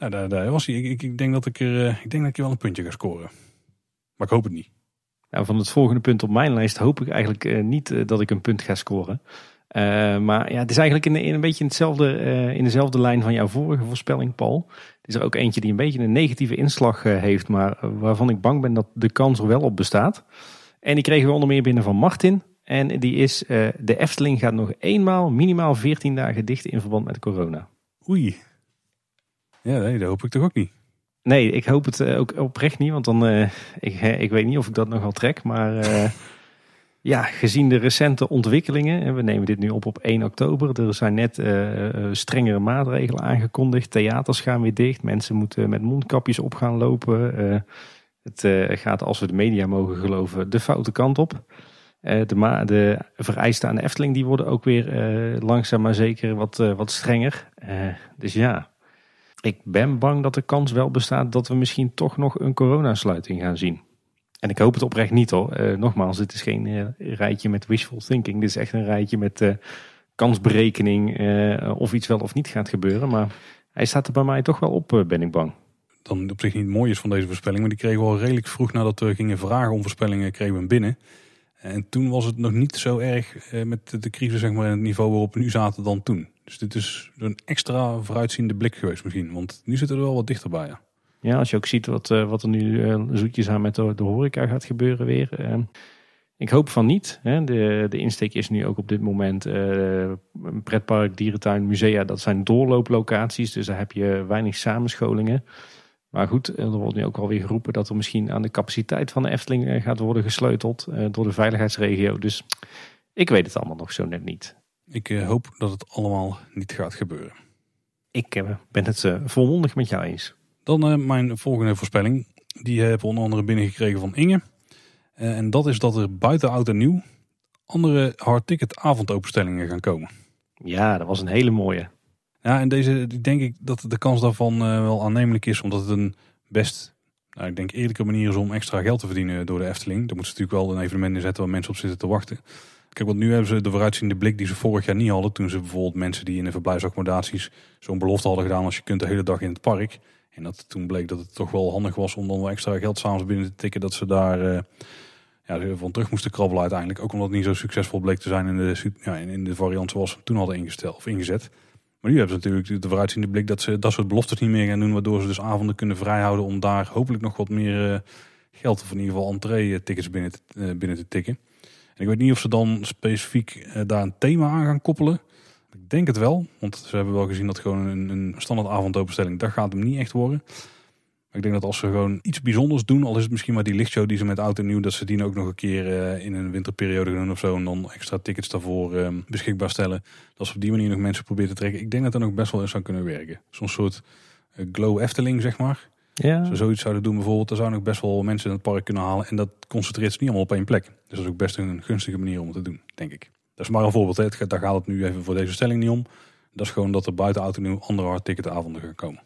Nou, daar, daar was hij. Ik, ik, ik denk dat ik er, eh, ik denk dat ik er wel een puntje ga scoren. Maar ik hoop het niet. Nou, van het volgende punt op mijn lijst hoop ik eigenlijk eh, niet dat ik een punt ga scoren. Eh, maar ja, het is eigenlijk in, in een beetje in, hetzelfde, eh, in dezelfde lijn van jouw vorige voorspelling, Paul. Het is er ook eentje die een beetje een negatieve inslag eh, heeft, maar waarvan ik bang ben dat de kans er wel op bestaat. En die kregen we onder meer binnen van Martin. En die is, de Efteling gaat nog eenmaal minimaal 14 dagen dicht in verband met corona. Oei. Ja, nee, dat hoop ik toch ook niet. Nee, ik hoop het ook oprecht niet, want dan, ik, ik weet niet of ik dat nog wel trek. Maar ja, gezien de recente ontwikkelingen, en we nemen dit nu op op 1 oktober. Er zijn net eh, eh, strengere maatregelen aangekondigd. Theaters gaan weer dicht, mensen moeten met mondkapjes op gaan lopen. Eh, het gaat, als we de media mogen geloven, de foute kant op. De, de vereisten aan de Efteling die worden ook weer langzaam maar zeker wat, wat strenger. Dus ja, ik ben bang dat de kans wel bestaat dat we misschien toch nog een coronasluiting gaan zien. En ik hoop het oprecht niet hoor. Eh, nogmaals, dit is geen eh, rijtje met wishful thinking. Dit is echt een rijtje met eh, kansberekening of iets wel of niet gaat gebeuren. Maar hij staat er bij mij toch wel op, ben ik bang. Dan op zich niet mooi is van deze voorspelling. Maar die kregen we al redelijk vroeg nadat we gingen vragen om voorspellingen, kregen we hem binnen. En toen was het nog niet zo erg met de crisis zeg maar, in het niveau waarop we nu zaten dan toen. Dus dit is een extra vooruitziende blik geweest misschien. Want nu zitten we er wel wat dichterbij. Ja. Ja, als je ook ziet wat, eh, wat er nu eh, zoetjes aan met de, de horeca gaat gebeuren weer. Eh, ik hoop van niet. Hè. De, de insteek is nu ook op dit moment een pretpark, dierentuin, musea. Dat zijn doorlooplocaties, dus daar heb je weinig samenscholingen. Maar goed, er wordt nu ook alweer geroepen dat er misschien aan de capaciteit van de Efteling gaat worden gesleuteld door de veiligheidsregio. Dus ik weet het allemaal nog zo net niet. Ik hoop dat het allemaal niet gaat gebeuren. Ik ben het volmondig met jou eens. Dan eh, mijn volgende voorspelling. Die heb ik onder andere binnengekregen van Inge. Eh, en dat is dat er buiten oud en nieuw andere hardticket avondopenstellingen gaan komen. Ja, dat was een hele mooie. Ja, en deze denk ik dat de kans daarvan eh, wel aannemelijk is, omdat het een best, nou, ik denk eerlijke manier is om extra geld te verdienen door de Efteling. Daar moeten ze natuurlijk wel een evenement inzetten waar mensen op zitten te wachten. Kijk, want nu hebben ze de vooruitziende blik die ze vorig jaar niet hadden. Toen ze bijvoorbeeld mensen die in de verblijfsaccommodaties zo'n belofte hadden gedaan als je kunt de hele dag in het park. En dat toen bleek dat het toch wel handig was om dan wel extra geld s'avonds binnen te tikken. Dat ze daar eh, ja, van terug moesten krabbelen uiteindelijk. Ook omdat het niet zo succesvol bleek te zijn in de, ja, in de variant zoals we toen hadden ingesteld of ingezet. Maar nu hebben ze natuurlijk de vooruitziende blik dat ze dat soort beloftes niet meer gaan doen. Waardoor ze dus avonden kunnen vrijhouden om daar hopelijk nog wat meer eh, geld of in ieder geval entree-tickets binnen, te- eh, binnen te tikken. En ik weet niet of ze dan specifiek daar een thema aan gaan koppelen. Ik denk het wel, want ze hebben wel gezien dat gewoon een, een standaard avondopenstelling, dat gaat hem niet echt worden. Maar ik denk dat als ze gewoon iets bijzonders doen, al is het misschien maar die lichtshow die ze met oud en nieuw, dat ze die ook nog een keer eh, in een winterperiode doen of zo. En dan extra tickets daarvoor eh, beschikbaar stellen. Dat ze op die manier nog mensen proberen te trekken. Ik denk dat dat nog best wel eens zou kunnen werken. Zo'n soort eh, glow Efteling, zeg maar. Ja, Als ze zoiets zouden doen bijvoorbeeld, dan zou nog best wel mensen in het park kunnen halen. En dat concentreert zich niet allemaal op één plek. Dus dat is ook best een gunstige manier om het te doen, denk ik. Dat is maar een voorbeeld. Hè. Daar gaat het nu even voor deze stelling niet om. Dat is gewoon dat er buiten en nieuw andere hardticketavonden gaan komen.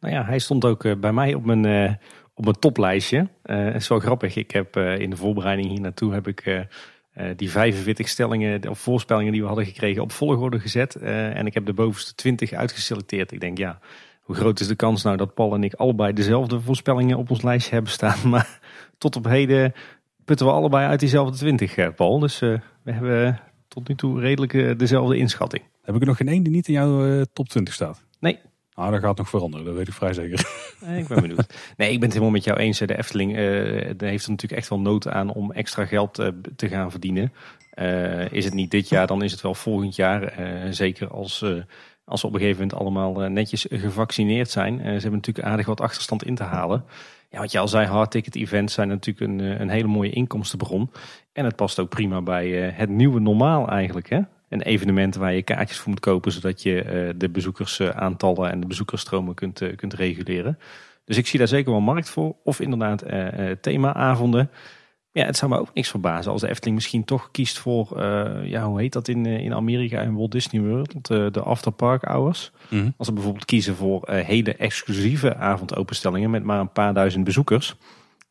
Nou ja, hij stond ook eh, bij mij op mijn, eh, op mijn toplijstje. Eh is wel grappig. Ik heb in de voorbereiding hier naartoe heb ik die 45 stellingen of voorspellingen die we hadden gekregen op volgorde gezet. En ik heb de bovenste 20 uitgeselecteerd. Ik denk ja, hoe groot is de kans nou dat Paul en ik allebei dezelfde voorspellingen op ons lijstje hebben staan. Maar tot op heden putten we allebei uit diezelfde 20, eh, Paul. Dus we hebben tot nu toe redelijk eh, dezelfde inschatting. Heb ik er nog geen één die niet in jouw eh, top 20 staat? Nee. Nou, dat gaat nog veranderen, dat weet ik vrij zeker. Nee, ik ben benieuwd. Nee, ik ben het helemaal met jou eens. De Efteling daar heeft er natuurlijk echt wel nood aan om extra geld te gaan verdienen. Is het niet dit jaar, dan is het wel volgend jaar. Zeker als, als we op een gegeven moment allemaal netjes gevaccineerd zijn. Ze hebben natuurlijk aardig wat achterstand in te halen. Ja, wat je al zei, hardticket events zijn natuurlijk een, eh, een hele mooie inkomstenbron. En het past ook prima bij eh, het nieuwe normaal eigenlijk. Hè? Een evenement waar je kaartjes voor moet kopen, zodat je eh, de bezoekersaantallen en de bezoekersstromen kunt, kunt reguleren. Dus ik zie daar zeker wel markt voor. Of inderdaad themaavonden. Ja, het zou me ook niks verbazen als de Efteling misschien toch kiest voor, eh, ja, hoe heet dat in, eh, in Amerika en Walt Disney World, de, de afterpark hours. Mhm. Als ze bijvoorbeeld kiezen voor eh, hele exclusieve avondopenstellingen met maar een paar duizend bezoekers.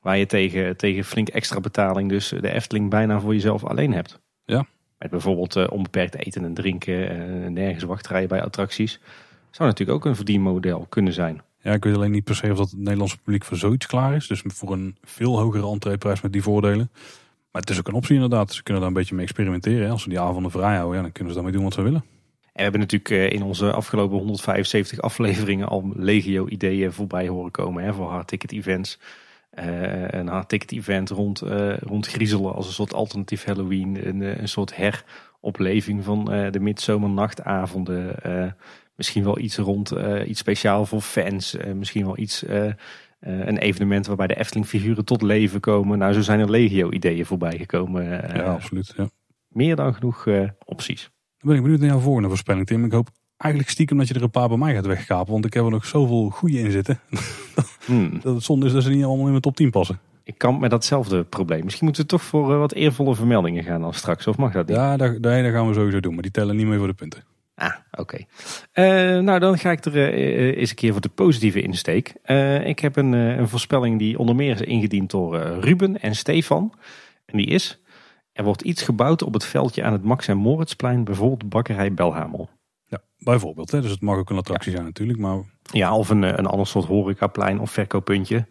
Waar je tegen, tegen flink extra betaling dus de Efteling bijna voor jezelf alleen hebt. Ja. Met bijvoorbeeld eh, onbeperkt eten en drinken, eh, nergens wachtrijen bij attracties. Zou natuurlijk ook een verdienmodel kunnen zijn. Ja, ik weet alleen niet per se of dat het Nederlandse publiek voor zoiets klaar is. Dus voor een veel hogere entreeprijs met die voordelen. Maar het is ook een optie inderdaad. Ze kunnen daar een beetje mee experimenteren. Als ze die avonden vrij houden, ja, dan kunnen ze daarmee doen wat ze willen. En we hebben natuurlijk eh, in onze afgelopen 175 afleveringen al legio ideeën voorbij horen komen hè, voor hardticket events. Eh, een hardticket event rond, eh, rond griezelen als een soort alternatief Halloween. Een, een soort heropleving van de midzomernachtavonden. Misschien wel iets rond, eh, iets speciaal voor fans. Eh, misschien wel iets, eh, een evenement waarbij de Efteling figuren tot leven komen. Nou, zo zijn er legio ideeën voorbij gekomen. Ja, absoluut. Ja. meer dan genoeg opties. Dan ben ik benieuwd naar jouw volgende voorspelling, Tim. Ik hoop eigenlijk stiekem dat je er een paar bij mij gaat wegkapen. Want ik heb er nog zoveel goede in zitten. Hmm. Dat het zonde is dat ze niet allemaal in mijn top 10 passen. Ik kan met datzelfde probleem. Misschien moeten we toch voor wat eervolle vermeldingen gaan dan straks. Of mag dat niet? Ja, daar gaan we sowieso doen. Maar die tellen niet mee voor de punten. Ah, oké. Eh, nou, dan ga ik er eh, eens een keer voor de positieve insteek. Ik heb een, een voorspelling die onder meer is ingediend door Ruben en Stefan. En die is, er wordt iets gebouwd op het veldje aan het Max en Moritzplein, bijvoorbeeld bakkerij Belhamel. Ja, bijvoorbeeld. Hè? Dus het mag ook een attractie zijn natuurlijk. Maar Ja, of een, een ander soort horecaplein of verkooppuntje.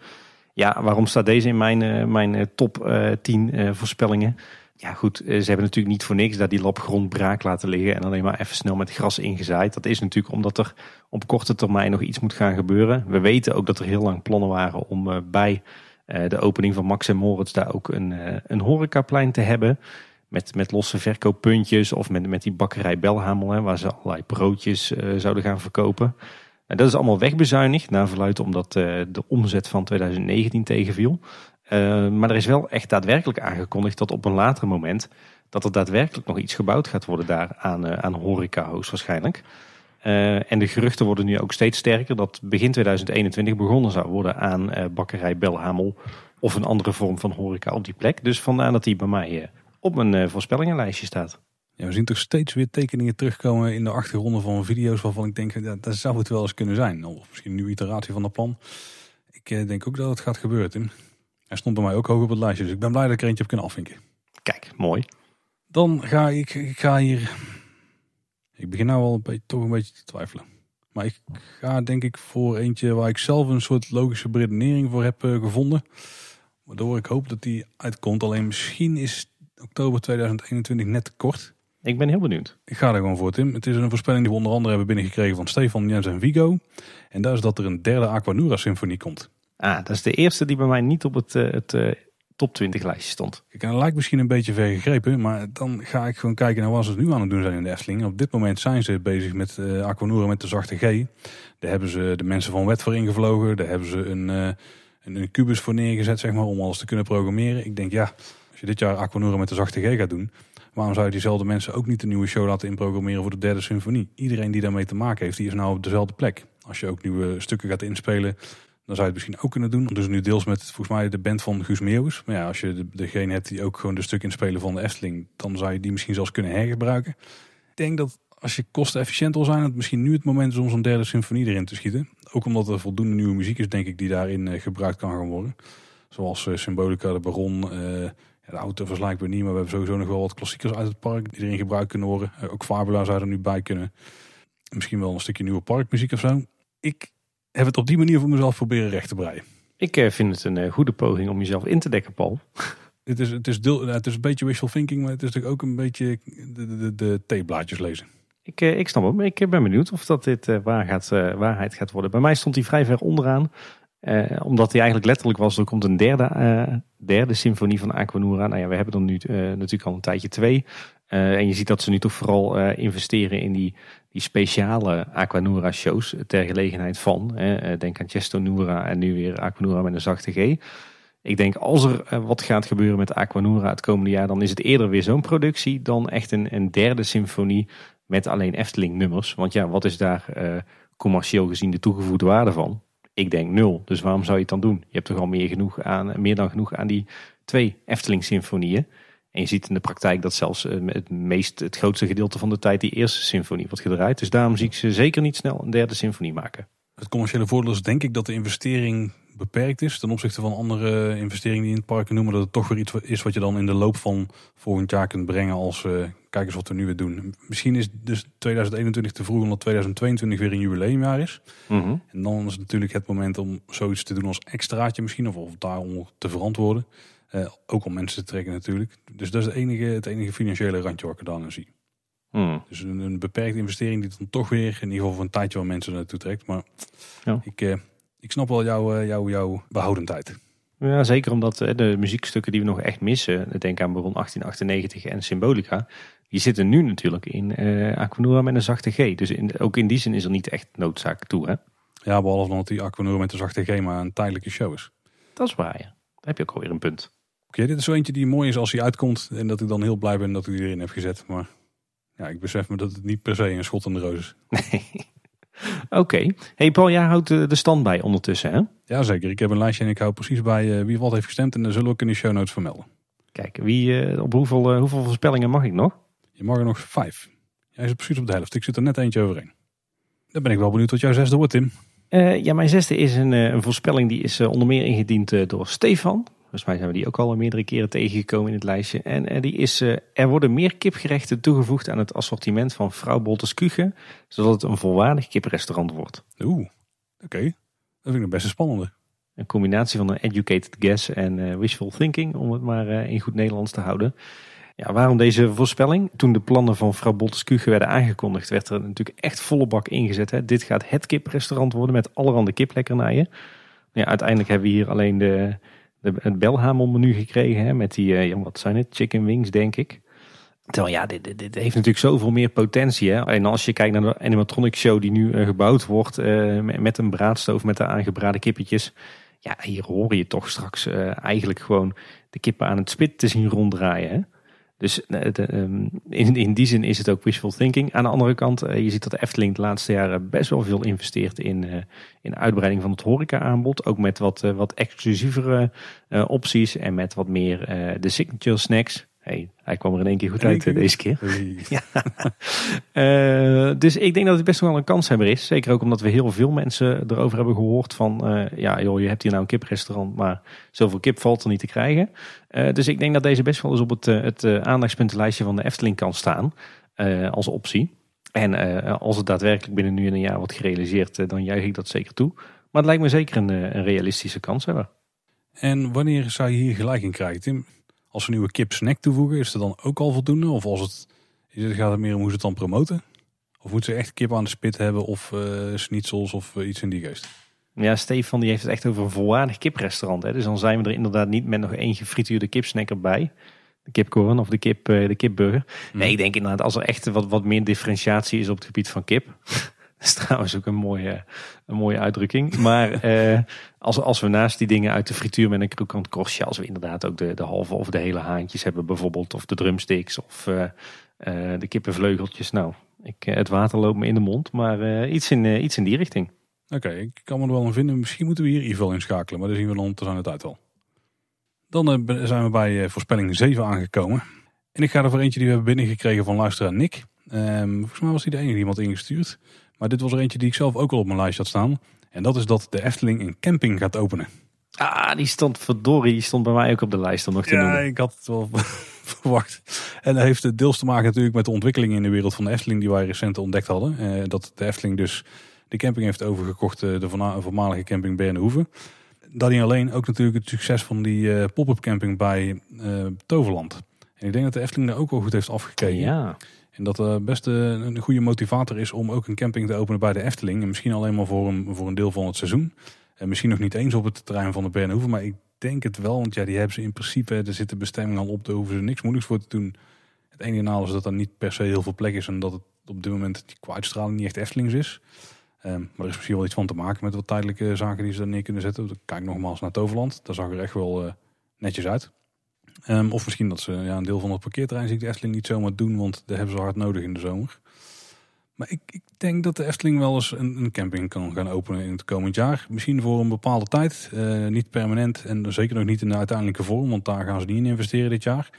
Ja, waarom staat deze in mijn, mijn top eh 10 eh, voorspellingen? Ja goed, eh, ze hebben natuurlijk niet voor niks daar die lap grond braak laten liggen en alleen maar even snel met gras ingezaaid. Dat is natuurlijk omdat er op korte termijn nog iets moet gaan gebeuren. We weten ook dat er heel lang plannen waren om eh, bij eh, de opening van Max en Moritz daar ook een, een horecaplein te hebben. Met, met losse verkooppuntjes of met, met die bakkerij Belhamel, hè, waar ze allerlei broodjes zouden gaan verkopen. En dat is allemaal wegbezuinigd, naar verluidt omdat de omzet van 2019 tegenviel. Eh, maar er is wel echt daadwerkelijk aangekondigd dat op een later moment dat er daadwerkelijk nog iets gebouwd gaat worden daar aan, eh, aan horeca hoogstwaarschijnlijk. Eh, en de geruchten worden nu ook steeds sterker dat begin 2021 begonnen zou worden aan bakkerij Belhamel of een andere vorm van horeca op die plek. Dus vandaar dat die bij mij op mijn voorspellingenlijstje staat. ja, we zien toch steeds weer tekeningen terugkomen in de achtergronden van video's waarvan ik denk, ja, dat zou het wel eens kunnen zijn. Of misschien een nieuwe iteratie van dat plan. Ik denk ook dat het gaat gebeuren. Hij stond bij mij ook hoog op het lijstje, dus ik ben blij dat ik er eentje heb kunnen afvinken. Kijk, mooi. Dan ga ik, ik ga hier. Ik begin nou al een beetje, toch een beetje te twijfelen. Maar ik ga denk ik voor eentje waar ik zelf een soort logische beredenering voor heb eh, gevonden. Waardoor ik hoop dat die uitkomt. Alleen misschien is oktober 2021 net te kort. Ik ben heel benieuwd. Ik ga er gewoon voor, Tim. Het is een voorspelling die we onder andere hebben binnengekregen van Stefan, Jens en Vigo. En dat is dat er een derde Aquanura symfonie komt. Ah, dat is de eerste die bij mij niet op het, eh, het eh, top 20 lijstje stond. En dat lijkt misschien een beetje ver gegrepen, maar dan ga ik gewoon kijken naar wat ze nu aan het doen zijn in de Efteling. Op dit moment zijn ze bezig met uh, met de zachte G. Daar hebben ze de mensen van Wet voor ingevlogen. Daar hebben ze een, een, een kubus voor neergezet, zeg maar, om alles te kunnen programmeren. Ik denk, ja, als je dit jaar Aquanura met de zachte G gaat doen, waarom zou je diezelfde mensen ook niet een nieuwe show laten inprogrammeren voor de derde symfonie? Iedereen die daarmee te maken heeft, die is nou op dezelfde plek. Als je ook nieuwe stukken gaat inspelen, dan zou je het misschien ook kunnen doen. Dus nu deels met volgens mij de band van Guus Meeuwis. Maar ja, als je de, degene hebt die ook gewoon de stuk inspelen van de Efteling, dan zou je die misschien zelfs kunnen hergebruiken. Ik denk dat als je kostenefficiënt wil zijn, het misschien nu het moment is om zo'n derde symfonie erin te schieten. Ook omdat er voldoende nieuwe muziek is, denk ik, die daarin uh, gebruikt kan gaan worden. Zoals uh, Symbolica, de Baron, ja, de auto weer niet, maar we hebben sowieso nog wel wat klassiekers uit het park die erin gebruikt kunnen worden. ook Fabula zou er nu bij kunnen. Misschien wel een stukje nieuwe parkmuziek of zo. Ik heb het op die manier voor mezelf proberen recht te breien. Ik uh, vind het een uh, goede poging om jezelf in te dekken, Paul. het, is, het, is deel, het is een beetje wishful thinking, maar het is natuurlijk ook een beetje de, de, de theeblaadjes lezen. Ik, uh, ik snap hem. Ik ben benieuwd of dat dit waar gaat, waarheid gaat worden. Bij mij stond hij vrij ver onderaan. omdat hij eigenlijk letterlijk was, er komt een derde, derde symfonie van Aquanura. Nou ja, we hebben er nu natuurlijk al een tijdje twee. En je ziet dat ze nu toch vooral investeren in die die speciale Aquanura shows ter gelegenheid van. Hè, denk aan Chesto Nura en nu weer Aquanura met een zachte G. Ik denk als er wat gaat gebeuren met Aquanura het komende jaar, dan is het eerder weer zo'n productie dan echt een, een, derde symfonie met alleen Efteling nummers. Want ja, wat is daar commercieel gezien de toegevoegde waarde van? Ik denk nul. Dus waarom zou je het dan doen? Je hebt toch al meer, genoeg aan, meer dan genoeg aan die twee Efteling symfonieën. En je ziet in de praktijk dat zelfs het meest, het grootste gedeelte van de tijd die eerste symfonie wordt gedraaid. Dus daarom zie ik ze zeker niet snel een derde symfonie maken. Het commerciële voordeel is denk ik dat de investering beperkt is ten opzichte van andere investeringen die in het park noemen. Dat het toch weer iets is wat je dan in de loop van volgend jaar kunt brengen als uh, kijk eens wat we nu weer doen. Misschien is dus 2021 te vroeg omdat 2022 weer een jubileumjaar is. Mhm. Mm -hmm. En dan is het natuurlijk het moment om zoiets te doen als extraatje misschien of, of daarom te verantwoorden. Uh, ook om mensen te trekken natuurlijk. Dus dat is het enige, het enige financiële randje wat ik er dan in zie. Mm. Dus een, een, beperkte investering die dan toch weer in ieder geval voor een tijdje wel mensen naartoe trekt. Maar ja. ik, uh, ik snap wel jouw, uh, jouw, jouw behoudendheid. Ja, zeker omdat de muziekstukken die we nog echt missen, denk aan Baron 1898 en Symbolica, die zitten nu natuurlijk in Aquanura met een zachte G. Dus in, ook in die zin is er niet echt noodzaak toe. Hè? Ja, behalve dan dat die Aquanura met de zachte G maar een tijdelijke show is. Dat is waar, ja. Daar heb je ook alweer een punt. Oké, okay, dit is zo eentje die mooi is als hij uitkomt. En dat ik dan heel blij ben dat ik die erin heb gezet. Maar ja, ik besef me dat het niet per se een schot in de roos is. Nee. Oké. Okay. Hey Paul, jij houdt de stand bij ondertussen hè? Ja zeker. Ik heb een lijstje en ik hou precies bij uh, wie wat heeft gestemd. En dat zullen we ook in de show notes vermelden. Kijk, wie, uh, op hoeveel, uh, hoeveel voorspellingen mag ik nog? Je mag er nog vijf. Jij zit precies op de helft. Ik zit er net eentje overheen. Dan ben ik wel benieuwd wat jouw zesde wordt, Tim. Eh, ja, mijn zesde is een, eh, een voorspelling die is eh, onder meer ingediend eh, door Stefan. Volgens mij zijn we die ook al meerdere keren tegengekomen in het lijstje. En eh, die is, eh, er worden meer kipgerechten toegevoegd aan het assortiment van Vrouw Bolters Kuchen. Zodat het een volwaardig kiprestaurant wordt. Oeh, oké. Dat vind ik een best een spannende. Een combinatie van een educated guess en eh, wishful thinking, om het maar in goed Nederlands te houden. Ja, waarom deze voorspelling? Toen de plannen van Vrouw Bolters Kuchen werden aangekondigd, werd er natuurlijk echt volle bak ingezet. Hè. Dit gaat het kiprestaurant worden met allerhande kiplekkernijen. Ja, uiteindelijk hebben we hier alleen de, de, het belhamelmenu gekregen, hè, met die, eh, wat zijn het, chicken wings denk ik. Terwijl ja, dit, dit, heeft natuurlijk zoveel meer potentie. Hè? En als je kijkt naar de animatronic show die nu eh, gebouwd wordt eh, met, een braadstoof met de aangebraden kippetjes. Ja, hier hoor je toch straks eigenlijk gewoon de kippen aan het spit te zien ronddraaien. Hè? Dus eh, ehm, in, in die zin is het ook wishful thinking. Aan de andere kant, eh, je ziet dat Efteling de laatste jaren best wel veel investeert in, eh, in uitbreiding van het horeca-aanbod. Ook met wat, wat exclusievere opties en met wat meer de signature snacks. Hey, hij kwam er in één keer goed uit eh, deze keer. Eh, dus ik denk dat het best wel een kanshebber is. Zeker ook omdat we heel veel mensen erover hebben gehoord van... eh, ja joh, je hebt hier nou een kiprestaurant, maar zoveel kip valt er niet te krijgen. Dus ik denk dat deze best wel eens op het, het aandachtspuntenlijstje van de Efteling kan staan als optie. En als het daadwerkelijk binnen nu en een jaar wordt gerealiseerd, dan juich ik dat zeker toe. Maar het lijkt me zeker een, een realistische kanshebber. En wanneer zou je hier gelijk in krijgen, Tim? Als we nieuwe kip snack toevoegen, is dat dan ook al voldoende? Of als het, is het, gaat het meer om hoe ze het dan promoten? Of moeten ze echt kip aan de spit hebben of uh, schnitzels of eh, iets in die geest? Ja, Stefan die heeft het echt over een volwaardig kiprestaurant. Hè? Dus dan zijn we er inderdaad niet met nog één gefrituurde kipsnack erbij. De kipcorn of de, kip, eh, de kipburger. Nee, ik denk inderdaad als er echt wat, wat meer differentiatie is op het gebied van kip. Dat is trouwens ook een mooie, een mooie uitdrukking. Maar eh, als, als we naast die dingen uit de frituur met een krokant korstje... als we inderdaad ook de, de halve of de hele haantjes hebben bijvoorbeeld... of de drumsticks of eh, eh, de kippenvleugeltjes. Nou, ik, eh, het water loopt me in de mond. Maar iets, in, iets in die richting. Oké, ik kan me er wel aan vinden. Misschien moeten we hier Ivo inschakelen, maar dan zien we dan te zijn het uit al. Dan zijn we bij voorspelling 7 aangekomen. En ik ga er voor eentje die we hebben binnengekregen van luisteraar Nick. Ehm, volgens mij was hij de enige die iemand ingestuurd. Maar dit was er eentje die ik zelf ook al op mijn lijst had staan. En dat is dat de Efteling een camping gaat openen. Ah, die stond verdorie, die stond bij mij ook op de lijst om nog te Ja, noemen. ik had het wel verwacht. En dat heeft deels te maken natuurlijk met de ontwikkelingen in de wereld van de Efteling die wij recent ontdekt hadden. Eh, dat de Efteling dus de camping heeft overgekocht, eh, de voormalige camping Bernhoeven. Dat niet alleen, ook natuurlijk het succes van die eh, pop-up camping bij eh, Toverland. En ik denk dat de Efteling daar ook wel goed heeft afgekeken. Ja, En dat er best eh, een goede motivator is om ook een camping te openen bij de Efteling. En misschien alleen maar voor een, voor een deel van het seizoen. En misschien nog niet eens op het terrein van de Bernhoeven. Maar ik denk het wel, want ja, die hebben ze in principe, er zit de bestemming al op, daar hoeven ze niks moeilijks voor te doen. Het enige nadeel is dat er niet per se heel veel plek is en dat het op dit moment qua uitstraling niet echt Eftelings is. Ehm, maar er is misschien wel iets van te maken met wat tijdelijke zaken die ze daar neer kunnen zetten. Kijk nogmaals naar Toverland, daar zag er echt wel eh, netjes uit. Ehm, of misschien dat ze ja, een deel van het parkeerterrein zie ik de Efteling niet zomaar doen, want dat hebben ze hard nodig in de zomer. Maar ik, ik denk dat de Efteling wel eens een, een camping kan gaan openen in het komend jaar. Misschien voor een bepaalde tijd, eh, niet permanent en zeker nog niet in de uiteindelijke vorm, want daar gaan ze niet in investeren dit jaar.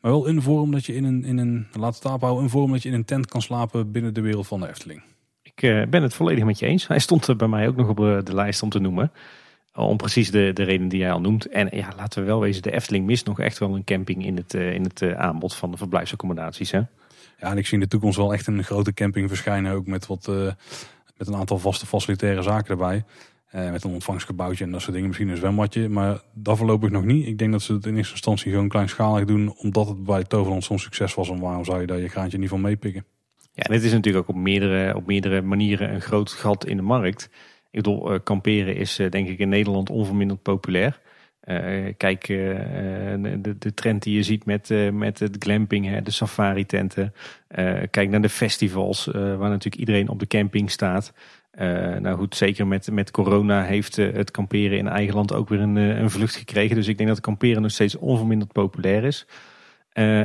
Maar wel een vorm dat je in een, in een laat het houden, vorm dat je in een tent kan slapen binnen de wereld van de Efteling. ik eh, ben het volledig met je eens. Hij stond bij mij ook nog op eh, de lijst om te noemen. Om precies de, de reden die jij al noemt. En ja, laten we wel wezen, de Efteling mist nog echt wel een camping in het, eh, in het eh, aanbod van de verblijfsaccommodaties. Hè? Ja, en ik zie in de toekomst wel echt een grote camping verschijnen, ook met, wat, eh, met een aantal vaste facilitaire zaken erbij. Met een ontvangstgebouwtje en dat soort dingen, misschien een zwembadje. Maar dat voorlopig nog niet. Ik denk dat ze het in eerste instantie gewoon kleinschalig doen, omdat het bij Toverland zo'n succes was. En waarom zou je daar je graantje niet van meepikken? Ja, en het is natuurlijk ook op meerdere, op meerdere manieren een groot gat in de markt. Ik bedoel, eh, kamperen is eh, denk ik in Nederland onverminderd populair. Eh, kijk, de, de trend die je ziet met, met het glamping, hè, de safari tenten. Eh, kijk naar de festivals, waar natuurlijk iedereen op de camping staat. Nou goed, zeker met, met corona heeft het kamperen in eigen land ook weer een, een vlucht gekregen. Dus ik denk dat kamperen nog steeds onverminderd populair is.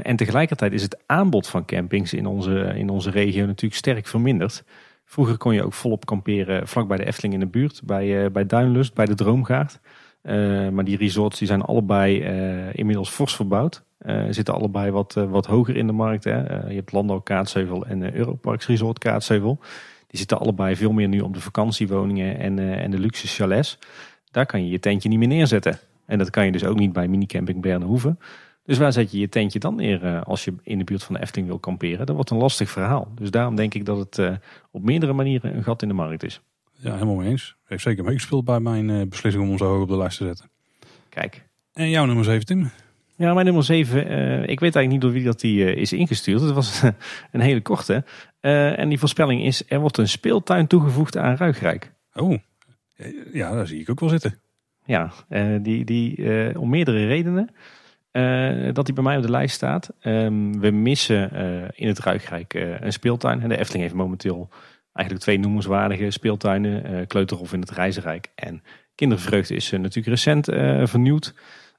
En tegelijkertijd is het aanbod van campings in onze, in onze regio natuurlijk sterk verminderd. Vroeger kon je ook volop kamperen vlak bij de Efteling in de buurt, bij, eh, bij Duinlust, bij de Droomgaard. Eh, maar die resorts die zijn allebei eh, inmiddels fors verbouwd. Eh, zitten allebei wat, wat hoger in de markt. Hè. Je hebt Landau Kaatsheuvel en Europarks Resort Kaatsheuvel. Die zitten allebei veel meer nu op de vakantiewoningen en, en de luxe chalets. Daar kan je je tentje niet meer neerzetten. En dat kan je dus ook niet bij minicamping Bernhoeven. Dus waar zet je je tentje dan neer eh, als je in de buurt van de Efteling wil kamperen? Dat wordt een lastig verhaal. Dus daarom denk ik dat het eh, op meerdere manieren een gat in de markt is. Ja, helemaal mee eens. Heeft zeker meegespeeld bij mijn eh, beslissing om zo hoog op de lijst te zetten. Kijk. En jouw nummer 7, Tim? Ja, mijn nummer 7. ik weet eigenlijk niet door wie dat die is ingestuurd. Het was een hele korte. En die voorspelling is, er wordt een speeltuin toegevoegd aan Ruigrijk. Oh, ja, daar zie ik ook wel zitten. Ja, die, die, om meerdere redenen. Eh, dat die bij mij op de lijst staat. Ehm, we missen eh, in het Ruigrijk eh, een speeltuin. De Efteling heeft momenteel eigenlijk twee noemenswaardige speeltuinen. Kleuterhof in het Reizenrijk. En Kindervreugde is natuurlijk recent vernieuwd.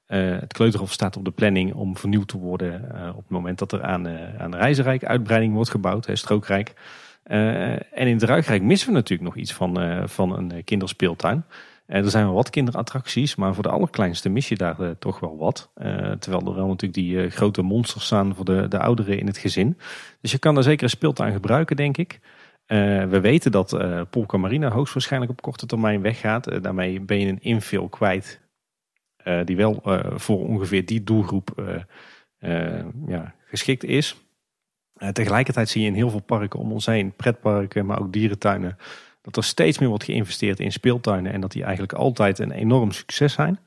Het Kleuterhof staat op de planning om vernieuwd te worden op het moment dat er aan, aan Reizenrijk uitbreiding wordt gebouwd, hè, Strookrijk. En in het Ruigrijk missen we natuurlijk nog iets van, van een kinderspeeltuin. Eh, er zijn wel wat kinderattracties, maar voor de allerkleinste mis je daar eh, toch wel wat. Eh, terwijl er wel natuurlijk die grote monsters staan voor de, de ouderen in het gezin. Dus je kan daar zeker een speeltuin gebruiken, denk ik. We weten dat Polka Marina hoogstwaarschijnlijk op korte termijn weggaat. Daarmee ben je een infill kwijt die wel voor ongeveer die doelgroep ja, geschikt is. Tegelijkertijd zie je in heel veel parken om ons heen, pretparken, maar ook dierentuinen, dat er steeds meer wordt geïnvesteerd in speeltuinen en dat die eigenlijk altijd een enorm succes zijn.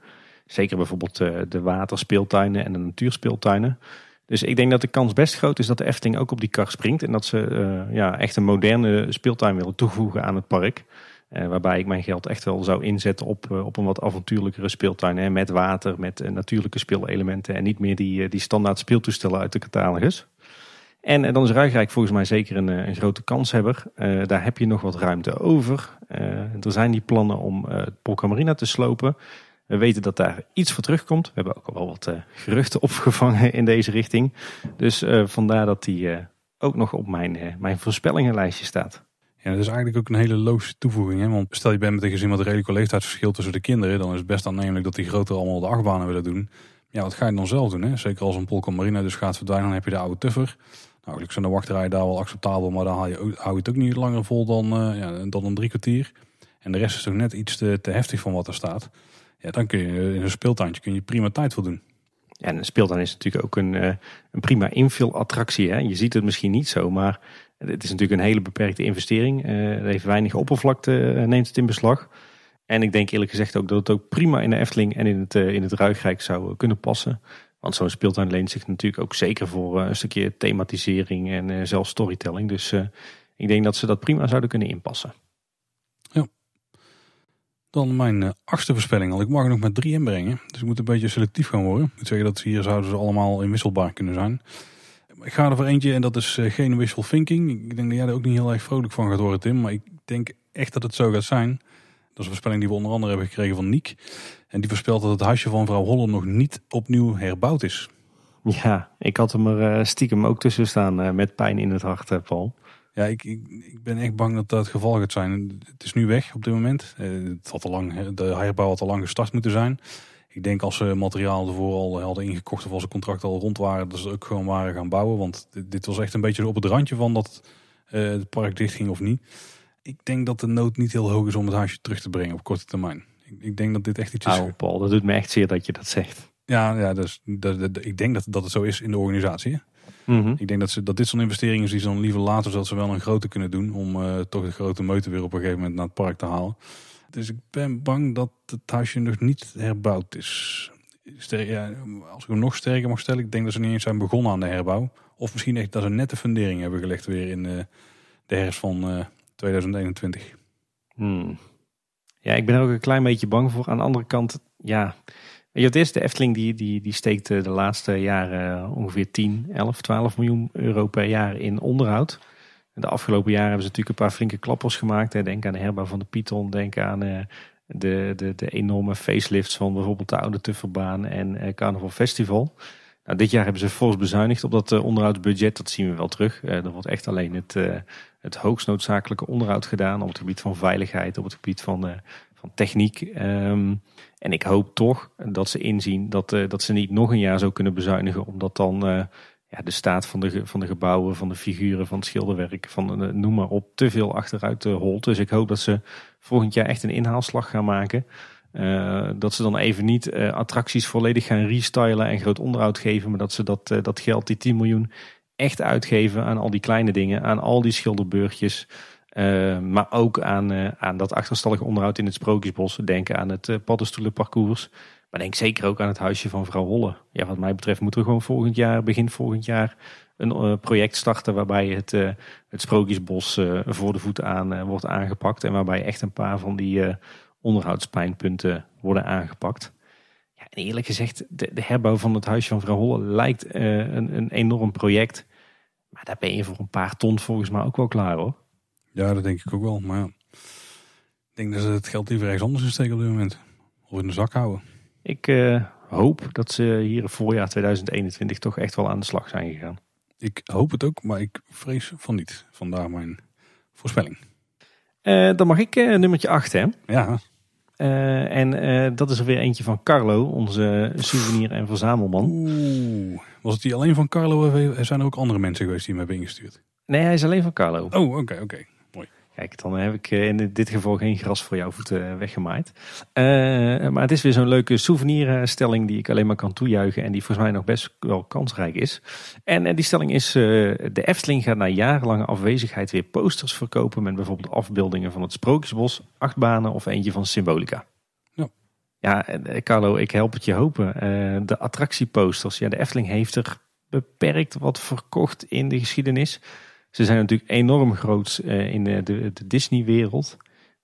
Zeker bijvoorbeeld eh, de waterspeeltuinen en de natuurspeeltuinen. Dus ik denk dat de kans best groot is dat de Efteling ook op die kar springt en dat ze eh, ja, echt een moderne speeltuin willen toevoegen aan het park. Eh, waarbij ik mijn geld echt wel zou inzetten op, op een wat avontuurlijkere speeltuin. Hè, met water, met natuurlijke speelelementen. En niet meer die, die standaard speeltoestellen uit de catalogus. En eh, dan is Ruigrijk volgens mij zeker een, eh, een grote kanshebber. Eh daar heb je nog wat ruimte over. Er zijn die plannen om eh Polka Marina te slopen. We weten dat daar iets voor terugkomt. We hebben ook al wel wat geruchten opgevangen in deze richting. Dus vandaar dat die ook nog op mijn, mijn voorspellingenlijstje staat. Ja, dat is eigenlijk ook een hele logische toevoeging. Hè? Want stel je bent met een gezin met een redelijk leeftijdsverschil tussen de kinderen. Dan is het best aannemelijk dat die groter allemaal de achtbanen willen doen. Ja, wat ga je dan zelf doen? Hè? Zeker als een Polka Marina dus gaat verdwijnen, dan heb je de oude tuffer. Nou, eigenlijk zijn de wachtrijen daar wel acceptabel. Maar dan hou je, hou je het ook niet langer vol dan, eh, ja, dan een drie kwartier. En de rest is toch net iets te, te heftig van wat er staat. Ja, dan kun je in een speeltuintje kun je prima tijd voor doen. Ja, en een speeltuin is natuurlijk ook een, eh, een prima invulattractie. Je ziet het misschien niet zo, maar het is natuurlijk een hele beperkte investering. Eh het heeft weinig oppervlakte, eh, neemt het in beslag. En ik denk eerlijk gezegd ook dat het ook prima in de Efteling en in het, eh, in het Ruigrijk zou eh, kunnen passen. Want zo'n speeltuin leent zich natuurlijk ook zeker voor eh, een stukje thematisering en eh, zelfs storytelling. Dus eh, ik denk dat ze dat prima zouden kunnen inpassen. Dan mijn achtste voorspelling al. Ik mag er nog maar drie inbrengen. Dus ik moet een beetje selectief gaan worden. Ik moet zeggen dat hier zouden ze allemaal inwisselbaar kunnen zijn. Ik ga er voor eentje en dat is geen wishful thinking. Ik denk dat jij er ook niet heel erg vrolijk van gaat worden Tim. Maar ik denk echt dat het zo gaat zijn. Dat is een voorspelling die we onder andere hebben gekregen van Niek. En die voorspelt dat het huisje van vrouw Holle nog niet opnieuw herbouwd is. Ja, ik had hem er eh, stiekem ook tussen staan eh, met pijn in het hart, eh, Paul. Ja, ik, ik, ik ben echt bang dat dat het geval gaat zijn. Het is nu weg op dit moment. Het had al lang, de herbouw had al lang gestart moeten zijn. Ik denk als ze materiaal ervoor al hadden ingekocht of als de contracten al rond waren, dat ze ook gewoon waren gaan bouwen. Want dit, dit was echt een beetje op het randje van dat het park dicht ging of niet. Ik denk dat de nood niet heel hoog is om het huisje terug te brengen op korte termijn. Ik, ik denk dat dit echt iets is. Nou, Paul, dat doet me echt zeer dat je dat zegt. Ja, ja dus, dat, dat- ik denk dat, dat het zo is in de organisatie. hè. Ik denk dat, ze, dat dit zo'n investering is die ze dan liever later, zodat ze wel een grote kunnen doen. Om eh, toch de grote meute weer op een gegeven moment naar het park te halen. Dus ik ben bang dat het huisje nog niet herbouwd is. Ster- ja, als ik hem nog sterker mag stellen, ik denk dat ze niet eens zijn begonnen aan de herbouw. Of misschien echt dat ze net de fundering hebben gelegd weer in eh, de herfst van eh, 2021. Hmm. Ja, ik ben er ook een klein beetje bang voor. Aan de andere kant, ja. Je, is, de Efteling die, die, die steekt eh, de laatste jaren eh, ongeveer 10, 11, 12 miljoen euro per jaar in onderhoud. De afgelopen jaren hebben ze natuurlijk een paar flinke klappers gemaakt. Denk aan de herbouw van de Python, denk aan eh, de, de, de enorme facelifts van bijvoorbeeld de Oude Tufferbaan en Carnaval Festival. Nou, dit jaar hebben ze fors bezuinigd op dat eh, onderhoudsbudget. Dat zien we wel terug. Eh, er wordt echt alleen het, eh, het hoogst noodzakelijke onderhoud gedaan op het gebied van veiligheid, op het gebied van, van techniek. Ehm, en ik hoop toch dat ze inzien dat, dat ze niet nog een jaar zo kunnen bezuinigen, omdat dan ja, de staat van de, van de gebouwen, van de figuren, van het schilderwerk, van noem maar op, te veel achteruit holt. Dus ik hoop dat ze volgend jaar echt een inhaalslag gaan maken. Eh, dat ze dan even niet eh, attracties volledig gaan restylen en groot onderhoud geven, maar dat ze dat, eh, dat geld, die 10 miljoen, echt uitgeven aan al die kleine dingen, aan al die schilderbeurtjes. maar ook aan, aan dat achterstallige onderhoud in het Sprookjesbos. Denk aan het paddenstoelenparcours. Maar denk zeker ook aan het huisje van vrouw Holle. Ja, wat mij betreft moeten we gewoon volgend jaar, begin volgend jaar, een project starten waarbij het, het Sprookjesbos voor de voet aan wordt aangepakt. En waarbij echt een paar van die onderhoudspijnpunten worden aangepakt. Ja, en eerlijk gezegd, de, de herbouw van het huisje van vrouw Holle lijkt eh, een, een enorm project. Maar daar ben je voor een paar ton volgens mij ook wel klaar hoor. Ja, dat denk ik ook wel. Maar ja, ik denk dat ze het geld liever ergens anders in steken op dit moment. Of in de zak houden. Ik eh, hoop dat ze hier in voorjaar 2021 toch echt wel aan de slag zijn gegaan. Ik hoop het ook, maar ik vrees van niet. Vandaar mijn voorspelling. Eh, dan mag ik nummertje 8 hè. Ja, Eh, en eh, dat is er weer eentje van Carlo, onze souvenir- en verzamelman. Oeh. Was het die alleen van Carlo? of Zijn er ook andere mensen geweest die hem hebben ingestuurd? Nee, hij is alleen van Carlo. Oh, oké, oké. Kijk, dan heb ik eh, in dit geval geen gras voor jouw voeten eh, weggemaaid. Eh, maar het is weer zo'n leuke souvenirstelling die ik alleen maar kan toejuichen. En die volgens mij nog best wel kansrijk is. En die stelling is, de Efteling gaat na jarenlange afwezigheid weer posters verkopen. Met bijvoorbeeld afbeeldingen van het Sprookjesbos, achtbanen of eentje van Symbolica. Ja. Ja, Carlo, ik help het je hopen. De attractieposters. Ja, de Efteling heeft er beperkt wat verkocht in de geschiedenis. Ze zijn natuurlijk enorm groot eh, in de, de, de Disney-wereld.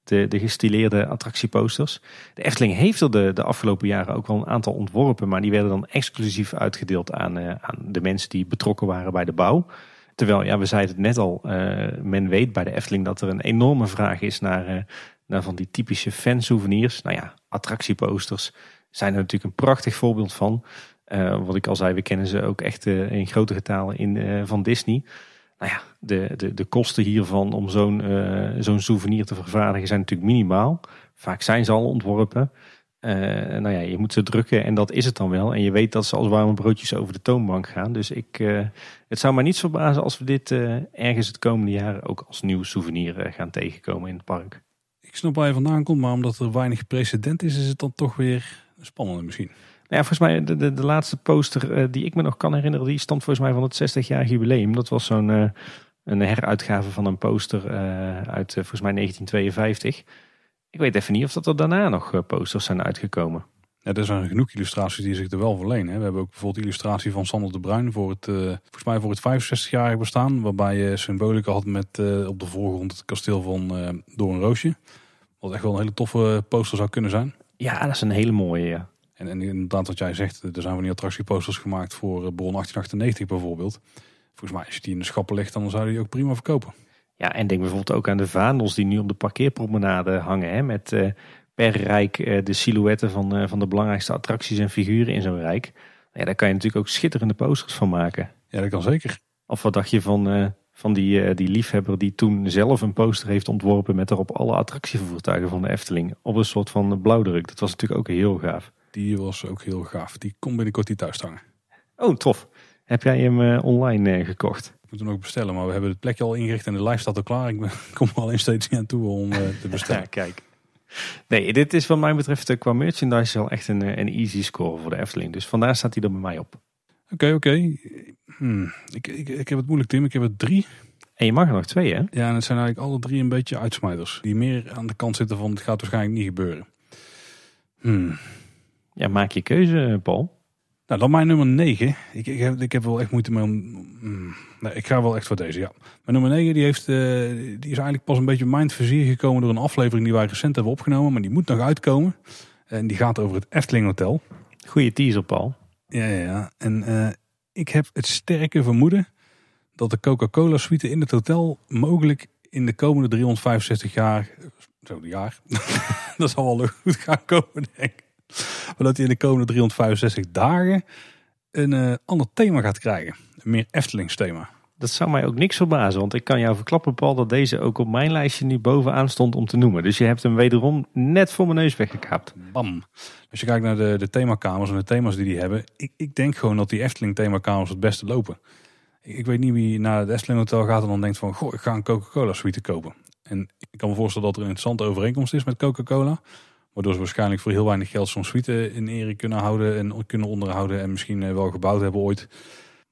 De, de gestileerde attractieposters. De Efteling heeft er de, de afgelopen jaren ook wel een aantal ontworpen. Maar die werden dan exclusief uitgedeeld aan, eh, aan de mensen die betrokken waren bij de bouw. Terwijl, ja, we zeiden het net al. eh, men weet bij de Efteling dat er een enorme vraag is naar, eh, naar van die typische fansouvenirs. Nou ja, attractieposters zijn er natuurlijk een prachtig voorbeeld van. Eh, wat ik al zei, we kennen ze ook echt eh, in grote getalen in, eh, van Disney. Nou ja, de, de, de kosten hiervan om zo'n eh, zo'n souvenir te vervaardigen zijn natuurlijk minimaal. Vaak zijn ze al ontworpen. Eh, nou ja, je moet ze drukken en dat is het dan wel. En je weet dat ze als warme broodjes over de toonbank gaan. Dus ik, eh, het zou mij niets verbazen als we dit ergens het komende jaar ook als nieuw souvenir gaan tegenkomen in het park. Ik snap waar je vandaan komt, maar omdat er weinig precedent is, is het dan toch weer spannender misschien. Nou ja, volgens mij de, de, de laatste poster eh, die ik me nog kan herinneren, die stamt volgens mij van het 60-jarig jubileum. Dat was zo'n eh, een heruitgave van een poster eh, uit volgens mij 1952. Ik weet even niet of dat er daarna nog posters zijn uitgekomen. Ja, er zijn genoeg illustraties die zich er wel verlenen. We hebben ook bijvoorbeeld illustratie van Sander de Bruin voor het, volgens mij voor het 65-jarig bestaan. Waarbij je symbolica had met op de voorgrond het kasteel van eh Door een Roosje. Wat echt wel een hele toffe poster zou kunnen zijn. Ja, dat is een hele mooie. Ja. En, en inderdaad wat jij zegt, er zijn van die attractieposters gemaakt voor eh, Bron 1898 bijvoorbeeld. Volgens mij als je die in de schappen legt, dan zou je die ook prima verkopen. Ja, en denk bijvoorbeeld ook aan de vaandels die nu op de parkeerpromenade hangen. Hè, met eh, per rijk eh, de silhouetten van, van de belangrijkste attracties en figuren in zo'n rijk. Ja, daar kan je natuurlijk ook schitterende posters van maken. Ja, dat kan zeker. Of wat dacht je van, van die, die liefhebber die toen zelf een poster heeft ontworpen met erop alle attractievoertuigen van de Efteling. Op een soort van blauwdruk. Dat was natuurlijk ook heel gaaf. Die was ook heel gaaf. Die komt binnenkort hier thuis hangen. Oh, tof. Heb jij hem eh, online eh, gekocht? Ik moet hem ook bestellen, maar we hebben het plekje al ingericht en de lijst staat al klaar. Ik ben, kom er alleen steeds niet aan toe om eh, te bestellen. Ja, kijk. Nee, dit is wat mij betreft qua merchandise wel echt een, een easy score voor de Efteling. Dus vandaar staat hij er bij mij op. Oké, oké. Hmm, Ik, ik, ik heb het moeilijk, Tim. Ik heb er drie. En je mag er nog twee, hè? Ja, en het zijn eigenlijk alle drie een beetje uitsmijters. Die meer aan de kant zitten van het gaat waarschijnlijk niet gebeuren. Hmm. Ja, maak je keuze, eh, Paul. Nou, dan mijn nummer 9. Ik, ik, heb, ik heb wel echt moeite mee om... hmm, Nee, ik ga wel echt voor deze, ja. Mijn nummer 9 die heeft, eh, die is eigenlijk pas een beetje op mijn vizier gekomen... door een aflevering die wij recent hebben opgenomen. Maar die moet nog uitkomen. En die gaat over het Efteling Hotel. Goeie teaser, Paul. Ja, ja, ja. En eh, ik heb het sterke vermoeden... dat de Coca-Cola suite in het hotel... mogelijk in de komende 365 jaar... Zo, jaar. dat zal wel goed gaan komen, denk ik. Maar dat hij in de komende 365 dagen een eh, ander thema gaat krijgen. Een meer Eftelings thema. Dat zou mij ook niks verbazen, want ik kan jou verklappen, Paul, dat deze ook op mijn lijstje nu bovenaan stond om te noemen. Dus je hebt hem wederom net voor mijn neus weggekaapt. Bam. Als je kijkt naar de, de themakamers en de thema's die die hebben. Ik, ik denk gewoon dat die Efteling themakamers het beste lopen. Ik, ik weet niet wie naar het Efteling Hotel gaat en dan denkt van... Goh, ik ga een Coca-Cola suite kopen. En ik kan me voorstellen dat er een interessante overeenkomst is met Coca-Cola. Waardoor ze waarschijnlijk voor heel weinig geld zo'n suite in ere kunnen houden en kunnen onderhouden. En misschien eh, wel gebouwd hebben ooit.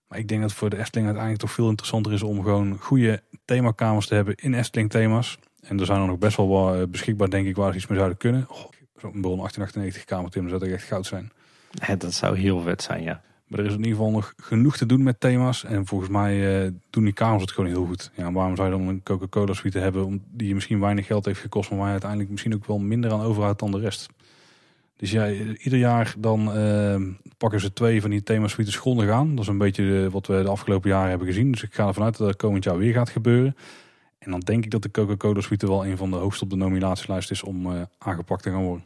Maar ik denk dat voor de Efteling uiteindelijk toch veel interessanter is om gewoon goede themakamers te hebben in Efteling thema's. En er zijn er nog best wel eh, beschikbaar denk ik waar ze iets mee zouden kunnen. Oh, Zo'n bron 1898 kamer Tim, zou toch echt goud zijn. Ja, dat zou heel vet zijn, ja. Maar er is in ieder geval nog genoeg te doen met thema's. En volgens mij eh, doen die kamers het gewoon heel goed. Ja, waarom zou je dan een Coca-Cola suite hebben om, die je misschien weinig geld heeft gekost, maar waar je uiteindelijk misschien ook wel minder aan overhoudt dan de rest. Dus ja, ieder jaar dan eh, pakken ze twee van die themasuites grondig aan. Dat is een beetje eh, wat we de afgelopen jaren hebben gezien. Dus ik ga ervan uit dat dat komend jaar weer gaat gebeuren. En dan denk ik dat de Coca-Cola suite wel een van de hoogst op de nominatielijst is om eh, aangepakt te gaan worden.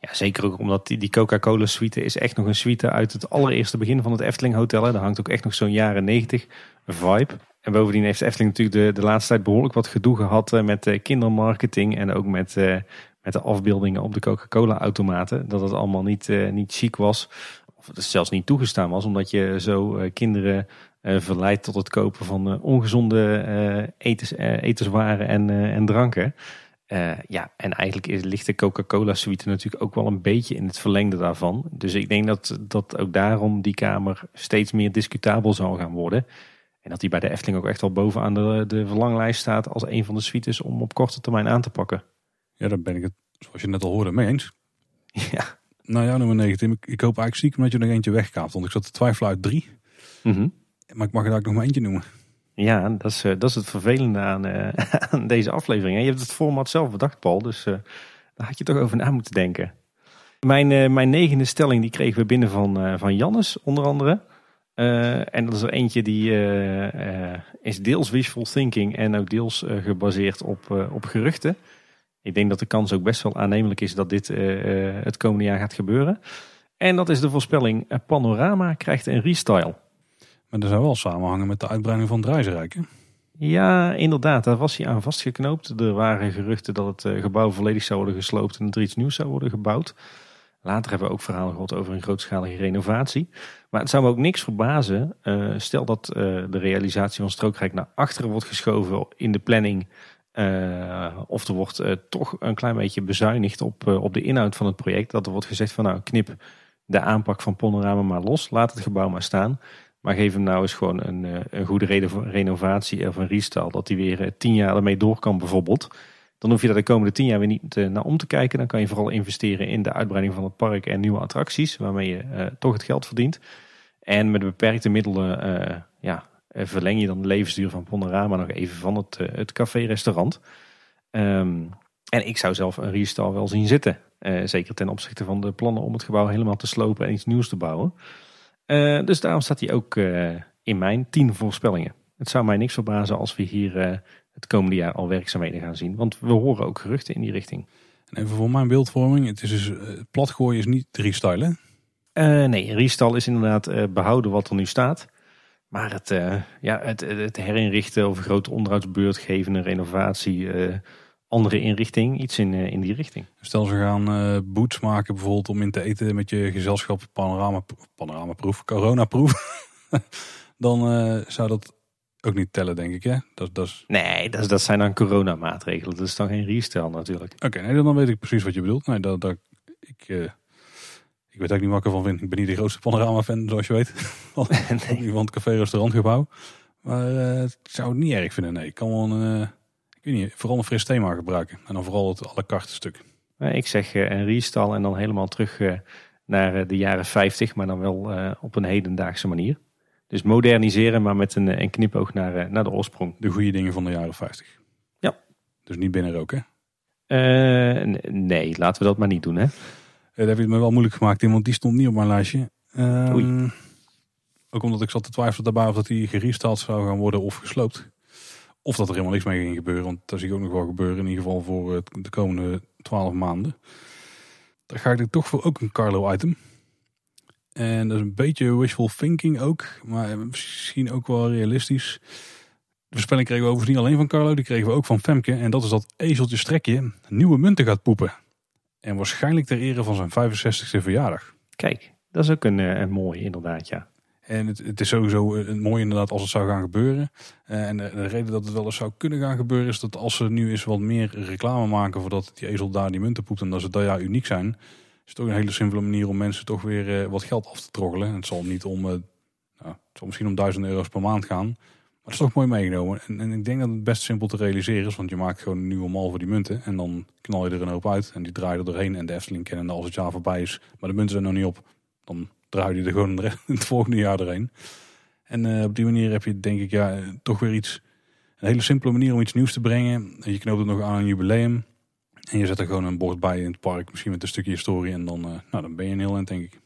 Ja, zeker ook omdat die, die Coca-Cola suite is echt nog een suite uit het allereerste begin van het Efteling Hotel. Hè. Daar hangt ook echt nog zo'n jaren negentig vibe. En bovendien heeft Efteling natuurlijk de, de laatste tijd behoorlijk wat gedoe gehad eh, met eh, kindermarketing. En ook met, eh, met de afbeeldingen op de Coca-Cola automaten. Dat het allemaal niet, niet chic was. Of het zelfs niet toegestaan was. Omdat je zo kinderen verleidt tot het kopen van ongezonde etens, etenswaren en, en dranken. Eh, ja, en eigenlijk is, ligt de Coca-Cola suite natuurlijk ook wel een beetje in het verlengde daarvan. Dus ik denk dat, dat ook daarom die kamer steeds meer discutabel zal gaan worden. En dat die bij de Efteling ook echt wel bovenaan de, de verlanglijst staat als een van de suites om op korte termijn aan te pakken. Ja, daar ben ik het, zoals je net al hoorde, mee eens. Ja. Nou ja, nummer 19. Ik, ik hoop eigenlijk stiekem dat je er nog eentje wegkaapt. Want ik zat te twijfelen uit drie. Mhm. Maar ik mag er eigenlijk nog maar eentje noemen. Ja, dat is, eh, dat is het vervelende aan, eh, aan deze aflevering. Je hebt het format zelf bedacht, Paul. Dus eh, daar had je toch over na moeten denken. Mijn, mijn negende stelling die kregen we binnen van, van Jannes, onder andere. En dat is er eentje die is deels wishful thinking en ook deels gebaseerd op, op geruchten. Ik denk dat de kans ook best wel aannemelijk is dat dit het komende jaar gaat gebeuren. En dat is de voorspelling: Panorama krijgt een restyle. Maar dat zou wel samenhangen met de uitbreiding van het hè? Ja, inderdaad, daar was hij aan vastgeknoopt. Er waren geruchten dat het eh, gebouw volledig zou worden gesloopt en dat er iets nieuws zou worden gebouwd. Later hebben we ook verhalen gehoord over een grootschalige renovatie. Maar het zou me ook niks verbazen. eh, stel dat eh, de realisatie van Strookrijk naar achteren wordt geschoven in de planning. of er wordt toch een klein beetje bezuinigd op, op de inhoud van het project. Dat er wordt gezegd van nou knip de aanpak van Panorama maar los. Laat het gebouw maar staan. Maar geef hem nou eens gewoon een, eh, een goede reden voor renovatie of een restyle. Dat hij weer eh, tien jaar ermee door kan bijvoorbeeld. Dan hoef je daar de komende tien jaar weer niet eh, naar om te kijken. Dan kan je vooral investeren in de uitbreiding van het park en nieuwe attracties. Waarmee je toch het geld verdient. En met beperkte middelen ja, verleng je dan de levensduur van Panorama nog even van het, het café-restaurant. Ehm, en ik zou zelf een restyle wel zien zitten. Zeker ten opzichte van de plannen om het gebouw helemaal te slopen en iets nieuws te bouwen. Eh, dus daarom staat hij ook eh, in mijn tien voorspellingen. Het zou mij niks verbazen als we hier eh, het komende jaar al werkzaamheden gaan zien. Want we horen ook geruchten in die richting. En even voor mijn beeldvorming. Het is dus, platgooien is niet restylen. Nee, Riestal is inderdaad eh, behouden wat er nu staat. Maar het, ja, het, het herinrichten of een grote onderhoudsbeurt geven, een renovatie, andere inrichting, iets in, eh, in die richting. Stel ze gaan eh boots maken bijvoorbeeld om in te eten met je gezelschap panorama, panoramaproef, coronaproef. dan eh, zou dat ook niet tellen denk ik hè. Dat, dat is... Nee, dat, dat zijn dan coronamaatregelen. Dat is dan geen Riestal natuurlijk. Oké, nee, dan weet ik precies wat je bedoelt. Nee, dat, dat, ik, eh, ik weet ook niet wat ik ervan vind. Ik ben niet de grootste panorama fan zoals je weet. Niet van het café-restaurantgebouw. Maar ik zou het niet erg vinden. Nee, ik kan wel een, ik weet niet, vooral een fris thema gebruiken. En dan vooral het la carte stuk. Ik zeg eh, een Riestal en dan helemaal terug eh, naar eh, de jaren 50, maar dan wel op een hedendaagse manier. Dus moderniseren, maar met een, een knipoog naar, naar de oorsprong. De goede dingen van de jaren 50. Ja. Dus niet binnenroken. N- nee, laten we dat maar niet doen. Hè? Heb je het me wel moeilijk gemaakt in, want die stond niet op mijn lijstje. Ehm, Oei. Ook omdat ik zat te twijfelen daarbij of dat die gerestyled zou gaan worden of gesloopt. Of dat er helemaal niks mee ging gebeuren. Want dat zie ik ook nog wel gebeuren. In ieder geval voor eh, de komende twaalf maanden. Dan ga ik er toch voor ook een Carlo item. En dat is een beetje wishful thinking ook. Maar misschien ook wel realistisch. De voorspelling kregen we overigens niet alleen van Carlo. Die kregen we ook van Femke. En dat is dat ezeltje strekje nieuwe munten gaat poepen. En waarschijnlijk ter ere van zijn 65ste verjaardag. Kijk, dat is ook een, eh, een mooi inderdaad, ja. En het, het is sowieso eh, een mooi inderdaad als het zou gaan gebeuren. Eh, En de, de reden dat het wel eens zou kunnen gaan gebeuren is dat als ze nu eens wat meer reclame maken voordat die ezel daar die munten poept en dat ze dat jaar uniek zijn, is toch een hele simpele manier om mensen toch weer eh, wat geld af te troggelen. En het zal niet om, eh, nou, het zal misschien om 1000 euro's per maand gaan, maar het is toch mooi meegenomen. En, en ik denk dat het best simpel te realiseren is, want je maakt gewoon een nieuwe mal voor die munten en dan knal je er een hoop uit en die draai je er doorheen en de Efteling kennen als het jaar voorbij is, maar de munten zijn nog niet op, dan draai je er gewoon het volgende jaar doorheen. En eh, op die manier heb je denk ik ja, toch weer iets, een hele simpele manier om iets nieuws te brengen. En je knoopt het nog aan een jubileum. En je zet er gewoon een bord bij in het park, misschien met een stukje historie. En dan, eh, nou, dan ben je een heel eind, denk ik.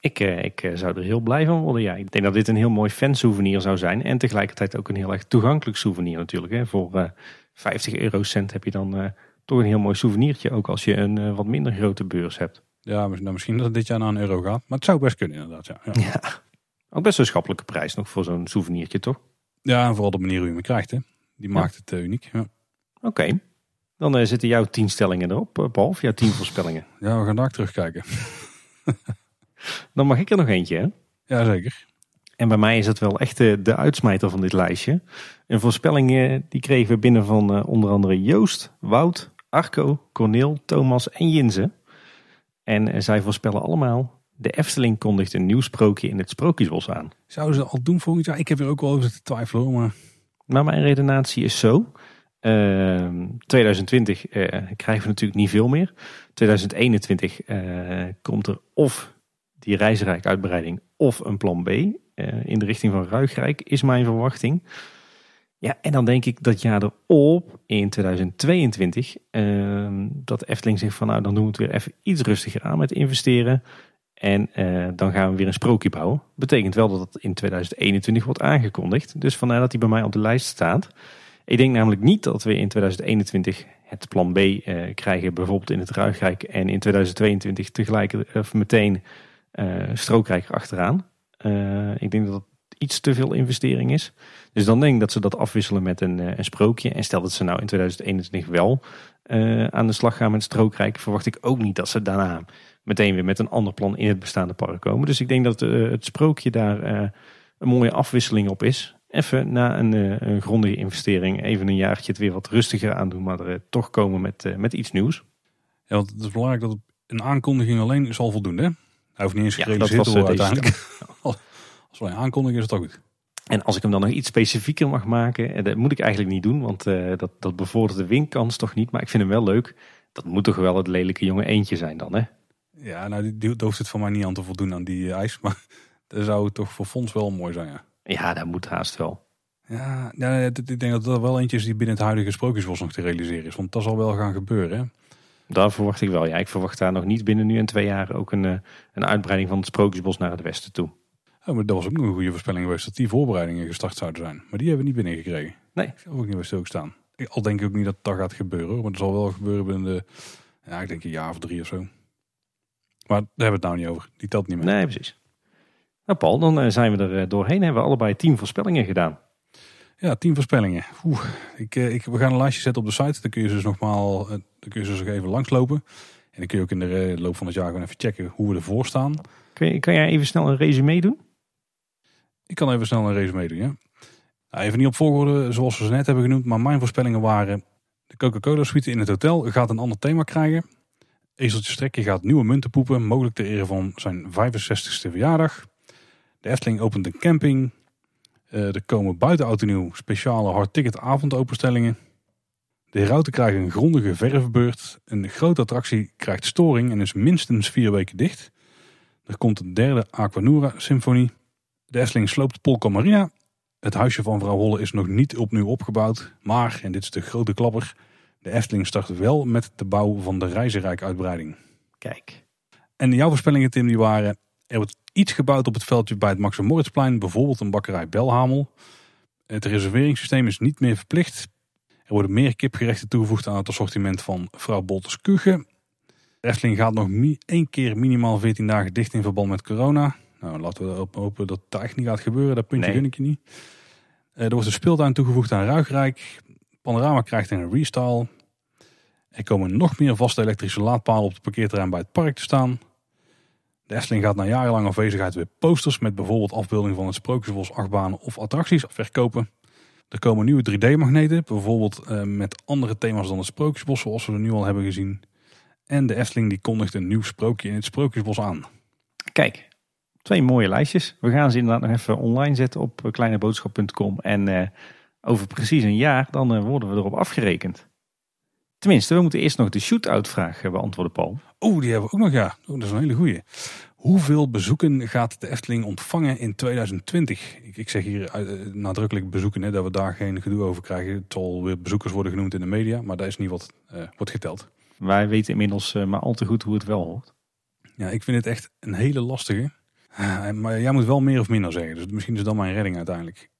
Ik, eh, ik zou er heel blij van worden. Ja, ik denk dat dit een heel mooi fansouvenir zou zijn. En tegelijkertijd ook een heel erg toegankelijk souvenir natuurlijk. Hè. Voor eh 50 eurocent heb je dan toch een heel mooi souvenirtje. Ook als je een wat minder grote beurs hebt. Ja, nou, misschien dat het dit jaar naar een euro gaat. Maar het zou best kunnen inderdaad, ja. Ja, Ja. Ook best een schappelijke prijs nog voor zo'n souvenirtje, toch? ja en vooral de manier hoe je hem krijgt, hè. Die maakt het eh, uniek. Ja. Oké. Dan eh, zitten jouw tien stellingen erop, eh, Paul. Of jouw tien voorspellingen. ja, we gaan daar terugkijken. Dan mag ik er nog eentje, hè? Jazeker. En bij mij is het wel echt de, de uitsmijter van dit lijstje. Een voorspelling die kregen we binnen van onder andere Joost, Wout, Arco, Corneel, Thomas en Jinze. En zij voorspellen allemaal... De Efteling kondigt een nieuw sprookje in het Sprookjesbos aan. Zouden ze dat al doen volgend jaar? Ik heb er ook wel over te twijfelen, maar... Maar mijn redenatie is zo. Ehm, 2020 eh, krijgen we natuurlijk niet veel meer. 2021 eh, komt er of die reisrijk uitbreiding of een plan B. eh, in de richting van Ruigrijk is mijn verwachting. Ja, en dan denk ik dat jaar erop, in 2022, ehm, dat Efteling zegt van nou dan doen we het weer even iets rustiger aan met investeren. En eh, dan gaan we weer een sprookje bouwen. Betekent wel dat het in 2021 wordt aangekondigd. Dus vandaar dat hij bij mij op de lijst staat. Ik denk namelijk niet dat we in 2021 het plan B eh, krijgen, bijvoorbeeld in het Ruigrijk. En in 2022 tegelijk of meteen eh Strookrijk achteraan. Ik denk dat iets te veel investering is. Dus dan denk ik dat ze dat afwisselen met een, eh, een sprookje. En stel dat ze nou in 2021 wel eh, aan de slag gaan met Strookrijk, verwacht ik ook niet dat ze daarna meteen weer met een ander plan in het bestaande park komen. Dus ik denk dat eh, het sprookje daar een mooie afwisseling op is. Even na een, een grondige investering, even een jaartje het weer wat rustiger aandoen, maar er toch komen met, met iets nieuws. Ja, want het is belangrijk dat een aankondiging alleen zal voldoen, hè? Hij hoeft niet eens Ja, gerealiseerd dat te was, worden eh, deze uiteindelijk. Als als we aankondigen is het toch goed. En als ik hem dan nog iets specifieker mag maken, eh, dat moet ik eigenlijk niet doen, want eh, dat, dat bevordert de winkans toch niet. Maar ik vind hem wel leuk. Dat moet toch wel het lelijke jonge eentje zijn dan, hè? Ja, nou, die, die hoeft het van mij niet aan te voldoen aan die eh, eis. Maar dat zou toch voor Fons wel mooi zijn, ja. Ja, dat moet haast wel. Ja, ik denk dat dat wel eentje is die binnen het huidige sprookjesbos nog te realiseren is. Want dat zal wel gaan gebeuren, hè? Daar verwacht ik wel. Ja, ik verwacht daar nog niet binnen nu en twee jaar ook een, een uitbreiding van het Sprookjesbos naar het westen toe. Oh, maar dat was ook nog een goede voorspelling geweest dat die voorbereidingen gestart zouden zijn. Maar die hebben we niet binnengekregen. Nee. Ik ook niet bij stilgestaan. Ik- Al denk ik ook niet dat dat gaat gebeuren. Maar het zal wel gebeuren binnen de, ja, ik denk een jaar of drie of zo. Maar daar hebben we het nou niet over. Die telt niet meer. Nee, precies. Nou Paul, dan eh, zijn we er eh, doorheen. Hebben we allebei tien voorspellingen gedaan. Ja, tien voorspellingen. Oeh, ik, eh, ik, we gaan een lijstje zetten op de site. Dan kun je dus nogmaals, dan kun je dus nog even langslopen. En dan kun je ook in de loop van het jaar gewoon even checken hoe we ervoor staan. Kun, je, kan jij even snel een resume doen? Ik kan even snel een resume doen, ja. Nou, even niet op volgorde zoals we ze net hebben genoemd, maar mijn voorspellingen waren... De Coca-Cola suite in het hotel gaat een ander thema krijgen. Ezeltje Strekje gaat nieuwe munten poepen, mogelijk ter ere van zijn 65ste verjaardag. De Efteling opent een camping. Eh, er komen buiten oud nieuw speciale hardticket avondopenstellingen. De herauten krijgen een grondige verfbeurt. Een grote attractie krijgt storing en is minstens vier weken dicht. Er komt een derde Aquanura symfonie. De Efteling sloopt Polka Marina. Het huisje van vrouw Holle is nog niet opnieuw opgebouwd. Maar, en dit is de grote klapper, de Efteling start wel met de bouw van de Reizenrijk-uitbreiding. Kijk. En jouw voorspellingen, Tim, die waren... Er wordt iets gebouwd op het veldje bij het Max Moritzplein. Bijvoorbeeld een bakkerij Belhamel. Het reserveringssysteem is niet meer verplicht. Er worden meer kipgerechten toegevoegd aan het assortiment van vrouw Bolters Kuchen. De Efteling gaat nog één keer minimaal 14 dagen dicht in verband met corona. Nou, laten we erop hopen dat dat echt niet gaat gebeuren. Dat puntje Nee. gun ik je niet. Eh, er wordt een speeltuin toegevoegd aan Ruigrijk. Panorama krijgt een restyle. Er komen nog meer vaste elektrische laadpalen op het parkeerterrein bij het park te staan. De Efteling gaat na jarenlange afwezigheid weer posters met bijvoorbeeld afbeeldingen van het Sprookjesbos, achtbanen of attracties verkopen. Er komen nieuwe 3D-magneten, bijvoorbeeld eh, met andere thema's dan het Sprookjesbos, zoals we er nu al hebben gezien. En de Efteling die kondigt een nieuw sprookje in het Sprookjesbos aan. Kijk, twee mooie lijstjes. We gaan ze inderdaad nog even online zetten op eh, kleineboodschap.com. En eh, over precies een jaar, dan eh, worden we erop afgerekend. Tenminste, we moeten eerst nog de shootout vraag eh, beantwoorden, Paul. Oeh, die hebben we ook nog, ja. Dat is een hele goeie. Hoeveel bezoeken gaat de Efteling ontvangen in 2020? Ik, ik zeg hier nadrukkelijk bezoeken, hè, dat we daar geen gedoe over krijgen. Het zal weer bezoekers worden genoemd in de media, maar dat is niet wat wordt geteld. Wij weten inmiddels maar al te goed hoe het wel hoort. Ja, ik vind het echt een hele lastige. Maar jij moet wel meer of minder zeggen, dus misschien is dat mijn redding uiteindelijk.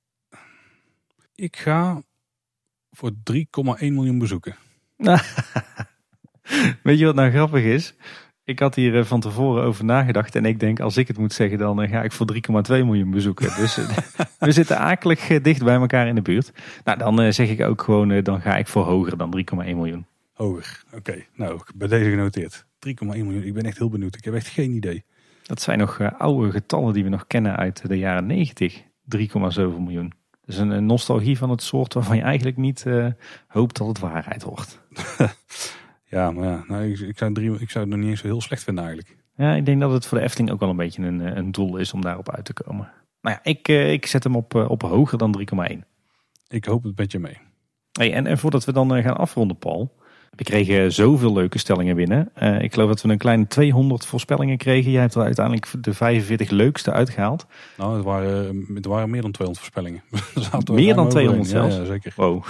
Ik ga voor 3,1 miljoen bezoeken. Weet je wat nou grappig is? Ik had hier eh, van tevoren over nagedacht. En ik denk, als ik het moet zeggen, dan eh, ga ik voor 3,2 miljoen bezoeken. Dus eh, we zitten akelig dicht bij elkaar in de buurt. Nou, dan zeg ik ook gewoon, dan ga ik voor hoger dan 3,1 miljoen. Hoger. Oké, nou, bij deze genoteerd. 3,1 miljoen. Ik ben echt heel benieuwd. Ik heb echt geen idee. Dat zijn nog eh, oude getallen die we nog kennen uit de jaren 90. 3,7 miljoen. Dus een, nostalgie van het soort waarvan je eigenlijk niet eh, hoopt dat het waarheid wordt. Ja, maar ja, nou, ik, ik, zou drie, ik zou het nog niet eens zo heel slecht vinden eigenlijk. Ja, ik denk dat het voor de Efteling ook wel een beetje een, eh, een doel is om daarop uit te komen. Nou ja, ik, ik zet hem op, op hoger dan 3,1. Ik hoop het met je mee. Hey, en, en voordat we dan gaan afronden, Paul. We kregen zoveel leuke stellingen binnen. Eh, ik geloof dat we een kleine 200 voorspellingen kregen. Jij hebt er uiteindelijk de 45 leukste uitgehaald. Nou, het waren, het waren meer dan 200 voorspellingen. Meer dan overheen. 200 Ja, zelfs? Ja, zeker. Wow.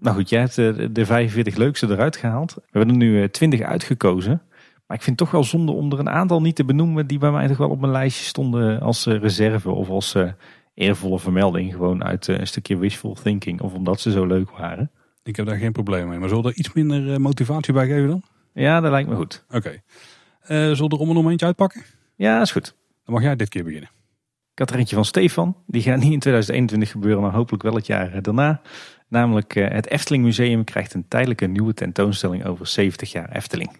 Nou goed, jij hebt eh, de 45 leukste eruit gehaald. We hebben er nu eh, 20 uitgekozen. Maar ik vind het toch wel zonde om er een aantal niet te benoemen die bij mij toch wel op mijn lijstje stonden als eh, reserve of als eh, eervolle vermelding. Gewoon uit eh, een stukje wishful thinking of omdat ze zo leuk waren. Ik heb daar geen probleem mee. Maar zullen we er iets minder eh, motivatie bij geven dan? Ja, dat lijkt me goed. Oké. Eh, zullen we er om een momentje uitpakken? Ja, is goed. Dan mag jij dit keer beginnen. Ik had er eentje van Stefan. Die gaat niet in 2021 gebeuren, maar hopelijk wel het jaar eh, daarna. Namelijk het Efteling Museum krijgt een tijdelijke nieuwe tentoonstelling over 70 jaar Efteling.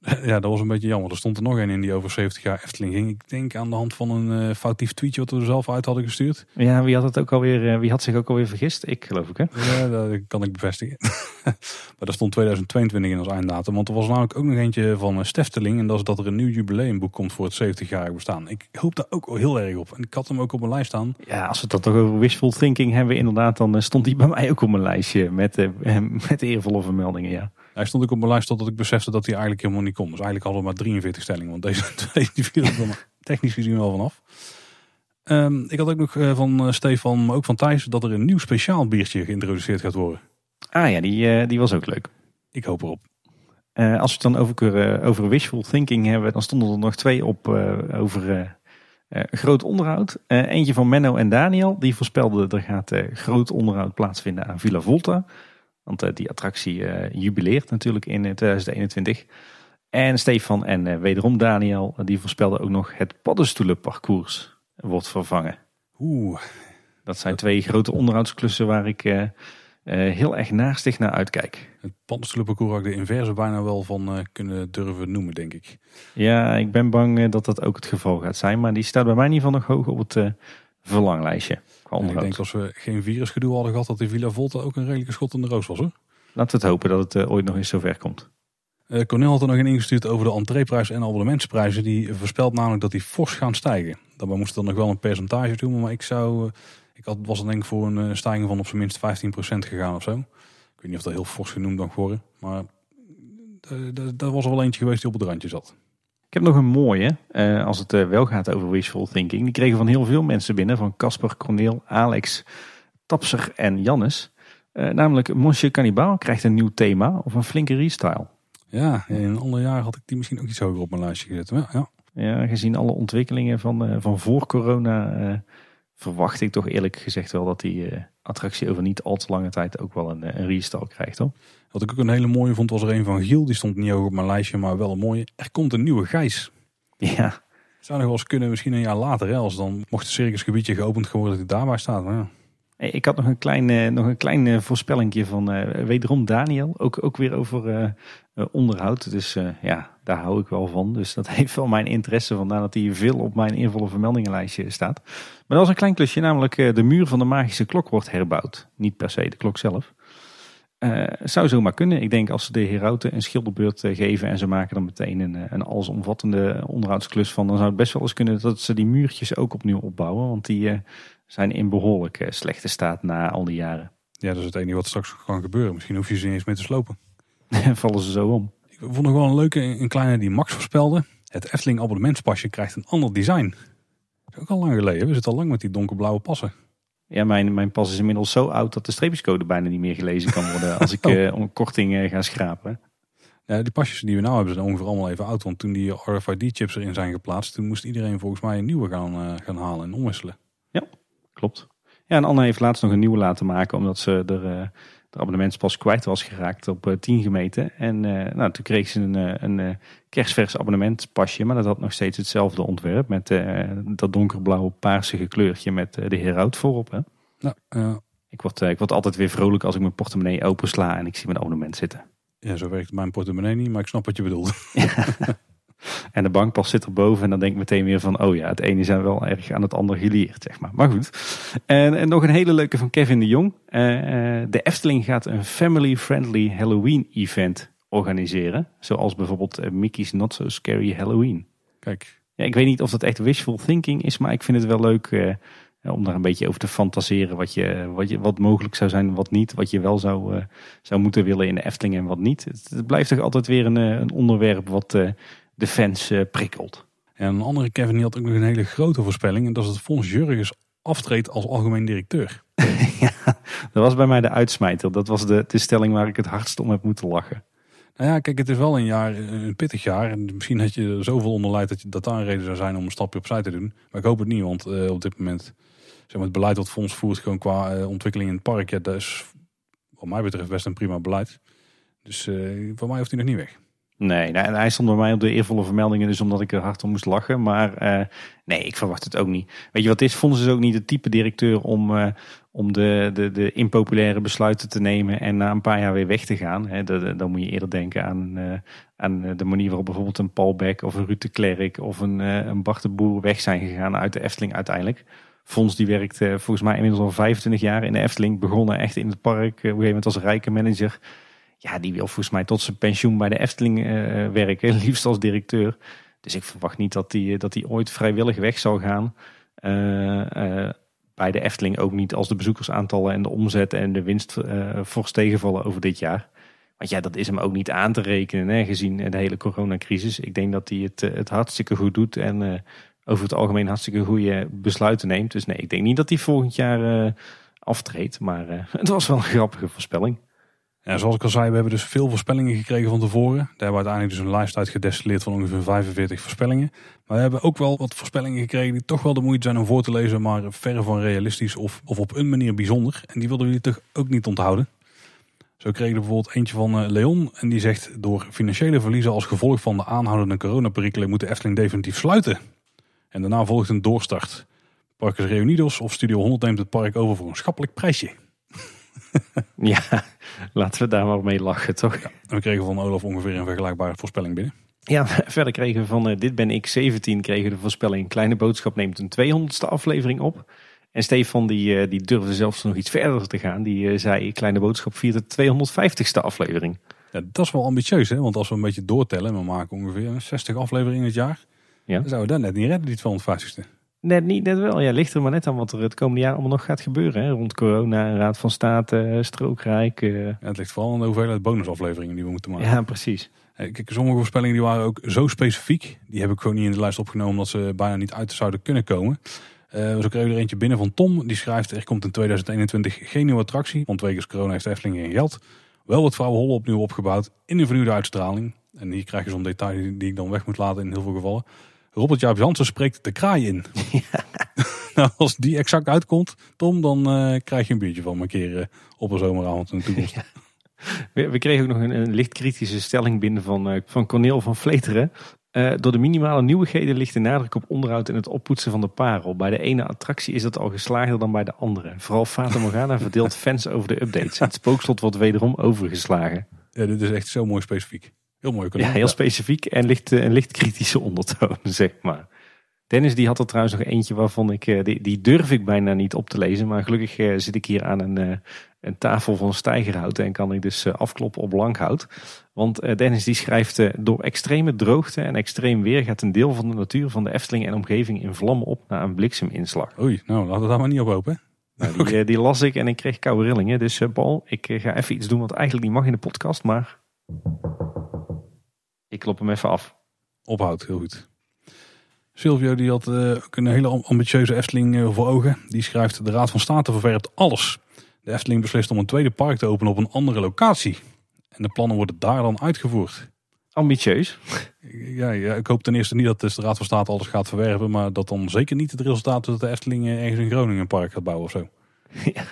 Ja, dat was een beetje jammer. Er stond er nog een in die over 70 jaar Efteling ging. Ik denk aan de hand van een eh, foutief tweetje wat we er zelf uit hadden gestuurd. Ja, wie had, het ook alweer, eh, wie had zich ook alweer vergist? Ik geloof ik hè? Ja, dat kan ik bevestigen. maar daar stond 2022 in als einddatum. Want er was namelijk ook nog eentje van eh, Stefteling. En dat is dat er een nieuw jubileumboek komt voor het 70-jarig bestaan. Ik hoop daar ook heel erg op. En ik had hem ook op mijn lijst staan. Ja, als we het dan toch over wishful thinking hebben inderdaad, dan stond die bij mij ook op mijn lijstje met, met eervolle vermeldingen, ja. Hij stond ook op mijn lijst totdat ik besefte dat hij eigenlijk helemaal niet kon. Dus eigenlijk hadden we maar 43 stellingen. Want deze twee die vielen er technisch gezien wel vanaf. Ehm, ik had ook nog eh, van eh, Stefan, maar ook van Thijs, dat er een nieuw speciaal biertje geïntroduceerd gaat worden. Ah ja, die, eh, die was ook leuk. Ik hoop erop. Als we het dan over, over wishful thinking hebben, dan stonden er nog twee op over groot onderhoud. Eentje van Menno en Daniel, die voorspelden er gaat groot onderhoud plaatsvinden aan Villa Volta. Want eh, die attractie eh, jubileert natuurlijk in eh, 2021. En Stefan en eh, wederom Daniel, eh, die voorspelden ook nog het paddenstoelenparcours wordt vervangen. Oeh, Dat zijn twee grote onderhoudsklussen waar ik eh, eh, heel erg naastig naar uitkijk. het paddenstoelenparcours had ik de inverse bijna wel van eh, kunnen durven noemen, denk ik. Ja, ik ben bang eh, dat dat ook het geval gaat zijn. Maar die staat bij mij in ieder geval nog hoog op het eh, verlanglijstje. Ik denk als we geen virusgedoe hadden gehad, dat die Villa Volta ook een redelijke schot in de roos was hoor. Laten we het hopen dat het eh, ooit nog eens zover komt. Eh Cornel had er nog een ingestuurd over de entreeprijs en abonnementsprijzen. Die voorspelt namelijk dat die fors gaan stijgen. Daarbij moest dan nog wel een percentage doen. Maar ik zou, eh, ik had, was dan denk ik voor een stijging van op zijn minst 15% gegaan of zo. Ik weet niet of dat heel fors genoemd mag worden. Maar dat- dat was er wel eentje geweest die op het randje zat. Ik heb nog een mooie, eh, als het eh, wel gaat over wishful thinking. Die kregen van heel veel mensen binnen. Van Casper, Corneel, Alex, Tapser en Jannes. Eh, namelijk Monsieur Cannibal krijgt een nieuw thema of een flinke restyle. Ja, in een ander jaar had ik die misschien ook iets hoger op mijn lijstje gezet. Ja, ja. Ja, gezien alle ontwikkelingen van, van voor corona verwacht ik toch eerlijk gezegd wel dat die attractie over niet al te lange tijd ook wel een, een restyle krijgt hoor. Wat ik ook een hele mooie vond was er een van Giel. Die stond niet hoog op mijn lijstje, maar wel een mooie. Er komt een nieuwe Gijs. Ja, zou nog wel eens kunnen, misschien een jaar later, hè, als dan mocht het circusgebiedje geopend geworden dat hij daarbij staat. Maar ja. Ik had nog een klein, eh, nog een klein eh, voorspellingje van eh, wederom Daniel. Ook, ook weer over onderhoud. Dus ja, daar hou ik wel van. Dus dat heeft wel mijn interesse. Vandaar dat hij veel op mijn invallen vermeldingenlijstje staat. Maar dat was een klein klusje. Namelijk de muur van de magische klok wordt herbouwd. Niet per se de klok zelf. Eh zou zomaar kunnen. Ik denk als ze de herauten een schilderbeurt eh, geven. En ze maken er meteen een, eh, een allesomvattende onderhoudsklus van. Dan zou het best wel eens kunnen dat ze die muurtjes ook opnieuw opbouwen. Want die zijn in behoorlijk eh, slechte staat na al die jaren. ja, dat is het enige wat straks kan gebeuren. Misschien hoef je ze niet eens meer te slopen. Vallen ze zo om. Ik vond nog wel een leuke, een kleine die Max voorspelde. Het Efteling abonnementspasje krijgt een ander design. Dat is ook al lang geleden. We zitten al lang met die donkerblauwe passen. Ja, mijn, mijn pas is inmiddels zo oud dat de streepjescode bijna niet meer gelezen kan worden als ik Oh. om korting eh, ga schrapen. Ja, die pasjes die we nou hebben zijn ongeveer allemaal even oud. Want toen die RFID-chips erin zijn geplaatst, toen moest iedereen volgens mij een nieuwe gaan, eh, gaan halen en omwisselen. Klopt. Ja, en Anne heeft laatst nog een nieuwe laten maken omdat ze er, de abonnementspas kwijt was geraakt op eh, 10 gemeenten. En nou, toen kreeg ze een, een kerstvers abonnementspasje, maar dat had nog steeds hetzelfde ontwerp met eh, dat donkerblauwe paarsige kleurtje met eh, de heraut voorop. Hè. Ik, word, eh, ik word altijd weer vrolijk als ik mijn portemonnee opensla en ik zie mijn abonnement zitten. ja, zo werkt mijn portemonnee niet, maar ik snap wat je bedoelt. En de bankpas zit erboven en dan denk ik meteen weer van, oh ja, het ene zijn wel erg aan het ander geleerd, zeg maar. Maar goed. En, en nog een hele leuke van Kevin de Jong. De Efteling gaat een family-friendly Halloween event organiseren. Zoals bijvoorbeeld eh, Mickey's Not So Scary Halloween. Kijk, Ja, ik weet niet of dat echt wishful thinking is, maar ik vind het wel leuk eh, om daar een beetje over te fantaseren. Wat, je, wat, je, wat mogelijk zou zijn wat niet. Wat je wel zou, eh, zou moeten willen in de Efteling en wat niet. Het, het blijft toch altijd weer een, eh, een onderwerp wat eh, de fans eh, prikkelt. en een andere Kevin die had ook nog een hele grote voorspelling. En dat is dat Fons Jurgens aftreedt als algemeen directeur. ja, dat was bij mij de uitsmijter. Dat was de, de stelling waar ik het hardst om heb moeten lachen. Nou ja, kijk, het is wel een jaar, een pittig jaar. En misschien had je er zoveel onder leid dat, je, dat daar een reden zou zijn om een stapje opzij te doen. Maar ik hoop het niet, want eh, op dit moment, zeg maar, het beleid wat Fonds voert, gewoon qua eh, ontwikkeling in het park, ja, dat is wat mij betreft best een prima beleid. Dus eh, voor mij hoeft hij nog niet weg. Nee, nou, en hij stond bij mij op de eervolle vermeldingen, dus omdat ik er hard om moest lachen. Maar eh, nee, ik verwacht het ook niet. Weet je wat is? Fons is ook niet het type directeur om, eh, om de, de, de impopulaire besluiten te nemen en na een paar jaar weer weg te gaan. De- de- dan moet je eerder denken aan, eh, aan de manier waarop bijvoorbeeld een Paul Beck of een Ruud de Klerk of een, een Bart de Boer weg zijn gegaan uit de Efteling uiteindelijk. Fons die werkt volgens mij inmiddels al 25 jaar in de Efteling. Begonnen echt in het park, op een gegeven moment als rijke manager. Ja, die wil volgens mij tot zijn pensioen bij de Efteling eh, werken, liefst als directeur. Dus ik verwacht niet dat hij dat die ooit vrijwillig weg zal gaan. Eh, eh, bij de Efteling ook niet als de bezoekersaantallen en de omzet en de winst eh fors tegenvallen over dit jaar. Want ja, dat is hem ook niet aan te rekenen, hè, gezien de hele coronacrisis. Ik denk dat hij het, eh, het hartstikke goed doet en eh, over het algemeen hartstikke goede besluiten neemt. Dus nee, ik denk niet dat hij volgend jaar eh, aftreedt. Maar eh, het was wel een grappige voorspelling. Ja, zoals ik al zei, we hebben dus veel voorspellingen gekregen van tevoren. Daar hebben we uiteindelijk dus een lijst gedestilleerd van ongeveer 45 voorspellingen. Maar we hebben ook wel wat voorspellingen gekregen die toch wel de moeite zijn om voor te lezen, maar verre van realistisch of, of op een manier bijzonder. En die wilden jullie toch ook niet onthouden. Zo kregen we bijvoorbeeld eentje van eh, Leon en die zegt door financiële verliezen als gevolg van de aanhoudende coronaperikelen moet de Efteling definitief sluiten. En daarna volgt een doorstart. Parkers Reunidos of Studio 100 neemt het park over voor een schappelijk prijsje. Ja, laten we daar maar mee lachen, toch? We kregen van Olaf ongeveer een vergelijkbare voorspelling binnen. Ja, verder kregen we van eh, Dit Ben Ik 17 kregen de voorspelling Kleine Boodschap neemt een 200ste aflevering op. En Stefan die, eh, die durfde zelfs nog iets verder te gaan. Die eh, zei Kleine Boodschap viert de 250ste aflevering. Ja, dat is wel ambitieus, hè? Want als we een beetje doortellen, we maken ongeveer 60 afleveringen in het jaar. Ja. Dan zouden we dat net niet redden, die 250ste. Net niet, net wel. Ja, ligt er maar net aan wat er het komende jaar allemaal nog gaat gebeuren. Hè? Rond corona, Raad van State, Strookrijk. eh. Ja, het ligt vooral aan de hoeveelheid bonusafleveringen die we moeten maken. ja, precies. Kijk, sommige voorspellingen die waren ook zo specifiek. Die heb ik gewoon niet in de lijst opgenomen, omdat ze bijna niet uit zouden kunnen komen. Eh zo kregen we er eentje binnen van Tom. Die schrijft, er komt in 2021 geen nieuwe attractie. Want wegens corona heeft de Efteling geen geld. Wel wordt Vrouwenholle opnieuw opgebouwd in een vernieuwde uitstraling. En hier krijg je zo'n detail die ik dan weg moet laten in heel veel gevallen. Robert Jaap Jansen spreekt de kraai in. nou, als die exact uitkomt, Tom, dan eh, krijg je een biertje van me een keer eh, op een zomeravond in de toekomst. We, we kregen ook nog een, een licht kritische stelling binnen van, eh, van Cornel van Vleteren. Door de minimale nieuwigheden ligt de nadruk op onderhoud en het oppoetsen van de parel. Bij de ene attractie is dat al geslaagder dan bij de andere. Vooral Fata Morgana verdeelt fans over de updates. Het spookslot wordt wederom overgeslagen. Ja, dit is echt zo mooi specifiek. Heel mooi. Ja, heel specifiek en licht, een licht kritische ondertoon, zeg maar. Dennis die had er trouwens nog eentje waarvan ik, eh, die, die durf ik bijna niet op te lezen. Maar gelukkig eh, zit ik hier aan een, eh, een tafel van stijgerhout en kan ik dus afkloppen op blankhout. Want Dennis die schrijft, door extreme droogte en extreem weer gaat een deel van de natuur van de Efteling en omgeving in vlammen op na een blikseminslag. Oei, nou laten we daar maar niet op hopen. Nou, die, die, las ik en ik kreeg koude rillingen. Dus Paul, ik ga even iets doen wat eigenlijk niet mag in de podcast, maar ik klop hem even af. Ophoud, heel goed. Silvio die had uh, ook een hele ambitieuze Efteling uh, voor ogen. Die schrijft, de Raad van State verwerpt alles. De Efteling beslist om een tweede park te openen op een andere locatie. En de plannen worden daar dan uitgevoerd. Ambitieus. Ja, ja, ik hoop ten eerste niet dat dus de Raad van State alles gaat verwerven. Maar dat dan zeker niet het resultaat is dat de Efteling eh, ergens in Groningen een park gaat bouwen of zo. Ja.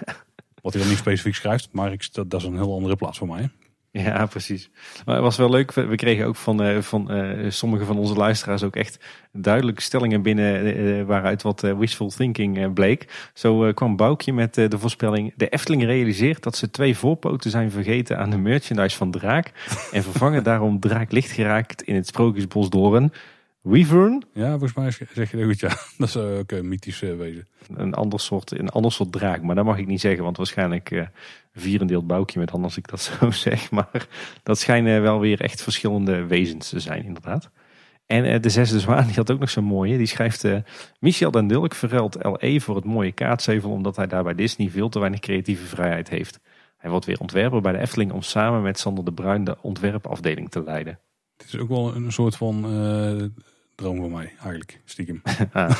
Wat hij dan niet specifiek schrijft. Maar ik, dat, dat is een heel andere plaats voor mij. Ja, precies. Maar het was wel leuk. We kregen ook van, uh, van uh, sommige van onze luisteraars ook echt duidelijke stellingen binnen uh, waaruit wat wishful thinking bleek. Zo kwam Boukje met de voorspelling. De Efteling realiseert dat ze twee voorpoten zijn vergeten aan de merchandise van Draak. En vervangen daarom Draak licht geraakt in het Sprookjesbos door een Wyvern? Ja, volgens mij zeg je dat goed, ja. Dat zou ook een mythisch wezen. Een ander, soort, een ander soort draak, maar dat mag ik niet zeggen, want waarschijnlijk uh, vierendeeld boukje met als ik dat zo zeg. Maar dat schijnen wel weer echt verschillende wezens te zijn, inderdaad. En uh, de zesde zwaan, die had ook nog zo'n mooie. Die schrijft, uh, Michel den Dulk verruilt LE voor het mooie kaartzevel, omdat hij daar bij Disney veel te weinig creatieve vrijheid heeft. Hij wordt weer ontwerper bij de Efteling om samen met Sander de Bruin de ontwerpafdeling te leiden. Het is ook wel een soort van droom van mij, eigenlijk, stiekem. ah,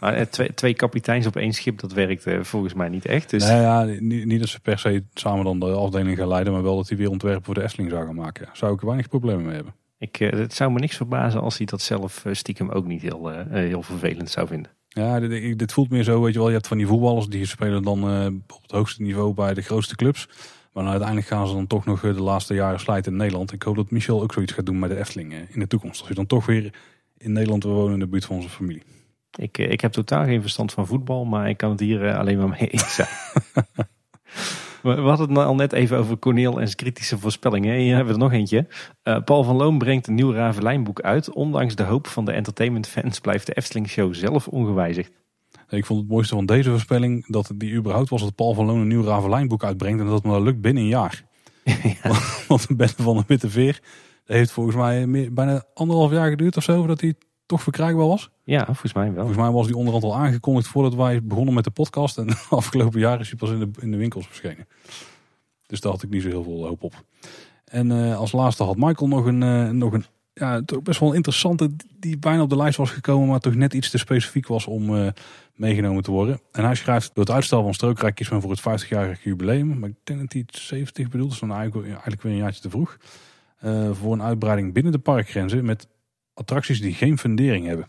maar eh, twee, twee kapiteins op één schip, dat werkt uh, volgens mij niet echt. Dus... Nee, ja, niet, niet, dat ze per se samen dan de afdeling gaan leiden, maar wel dat hij weer ontwerpen voor de Efteling zou gaan maken. Zou ik weinig problemen mee hebben. Ik, uh, het zou me niks verbazen als hij dat zelf stiekem ook niet heel, heel vervelend zou vinden. Ja, dit, dit, voelt meer zo, weet je wel, je hebt van die voetballers die spelen dan op het hoogste niveau bij de grootste clubs. Maar nou, uiteindelijk gaan ze dan toch nog de laatste jaren slijten in Nederland. Ik hoop dat Michel ook zoiets gaat doen met de Efteling in de toekomst. Als je dan toch weer in Nederland we wonen in de buurt van onze familie. Ik, eh, ik heb totaal geen verstand van voetbal, maar ik kan het hier eh, alleen maar mee eens zijn. We hadden het al net even over Corneel en zijn kritische voorspellingen. Hier hebben we er nog eentje. Uh, Paul van Loon brengt een nieuw Ravelijnboek uit. Ondanks de hoop van de entertainmentfans blijft de Efteling Show zelf ongewijzigd. Ik vond het mooiste van deze voorspelling dat die überhaupt was dat Paul van Loon een nieuw Ravelijnboek uitbrengt. En dat het maar lukt binnen een jaar. Ja. Want de bende van de Witte Veer heeft volgens mij meer, bijna anderhalf jaar geduurd of zo, voordat hij toch verkrijgbaar was. Ja, volgens mij wel. Volgens mij was die onderhand al aangekondigd voordat wij begonnen met de podcast. En afgelopen jaar is hij pas in de, in de winkels verschenen. Dus daar had ik niet zo heel veel hoop op. En uh, als laatste had Michael nog een, uh, nog een ja, toch best wel interessante, die bijna op de lijst was gekomen, maar toch net iets te specifiek was om uh, meegenomen te worden. En hij schrijft, door het uitstel van Strookrijk men voor het 50-jarig jubileum. Maar ik denk dat hij het 70 bedoelt, dus dan eigenlijk, eigenlijk weer een jaartje te vroeg. Uh, voor een uitbreiding binnen de parkgrenzen met attracties die geen fundering hebben.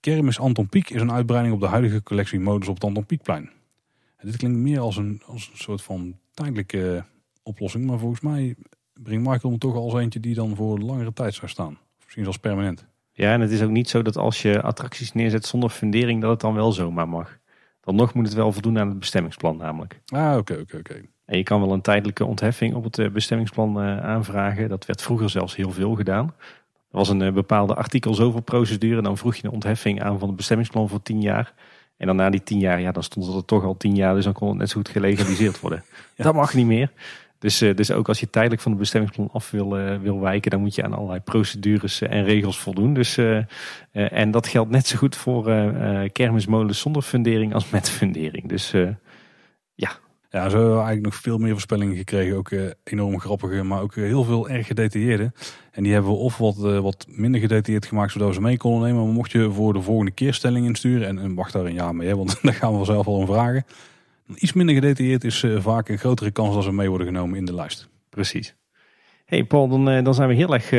Kermis Anton Pieck is een uitbreiding op de huidige collectie modus op het Anton Pieckplein. dit klinkt meer als een, als een soort van tijdelijke oplossing, maar volgens mij brengt Michael hem toch als eentje die dan voor langere tijd zou staan. misschien zelfs permanent. Ja, en het is ook niet zo dat als je attracties neerzet zonder fundering, dat het dan wel zomaar mag. Dan nog moet het wel voldoen aan het bestemmingsplan namelijk. Ah, oké, oké, oké. En je kan wel een tijdelijke ontheffing op het eh, bestemmingsplan eh, aanvragen. Dat werd vroeger zelfs heel veel gedaan. Er was een eh, bepaalde artikel zoveel procedure. Dan vroeg je een ontheffing aan van het bestemmingsplan voor tien jaar. En dan na die tien jaar, ja, dan stond het er toch al tien jaar. Dus dan kon het net zo goed gelegaliseerd worden. Dat mag niet meer. Dus, dus ook als je tijdelijk van het bestemmingsplan af wil, wil wijken, dan moet je aan allerlei procedures en regels voldoen. Dus, en dat geldt net zo goed voor kermismolens zonder fundering als met fundering. Dus ja, zo hebben we eigenlijk nog veel meer voorspellingen gekregen. Ook uh, enorm grappige, maar ook heel veel erg gedetailleerde. En die hebben we of wat, uh, wat minder gedetailleerd gemaakt, zodat we ze mee konden nemen. Maar mocht je voor de volgende keer stelling insturen, en, wacht daar een jaar mee, want daar gaan we zelf al om vragen. Iets minder gedetailleerd is vaak een grotere kans dat ze mee worden genomen in de lijst. Precies. Hey Paul, dan, dan zijn we heel erg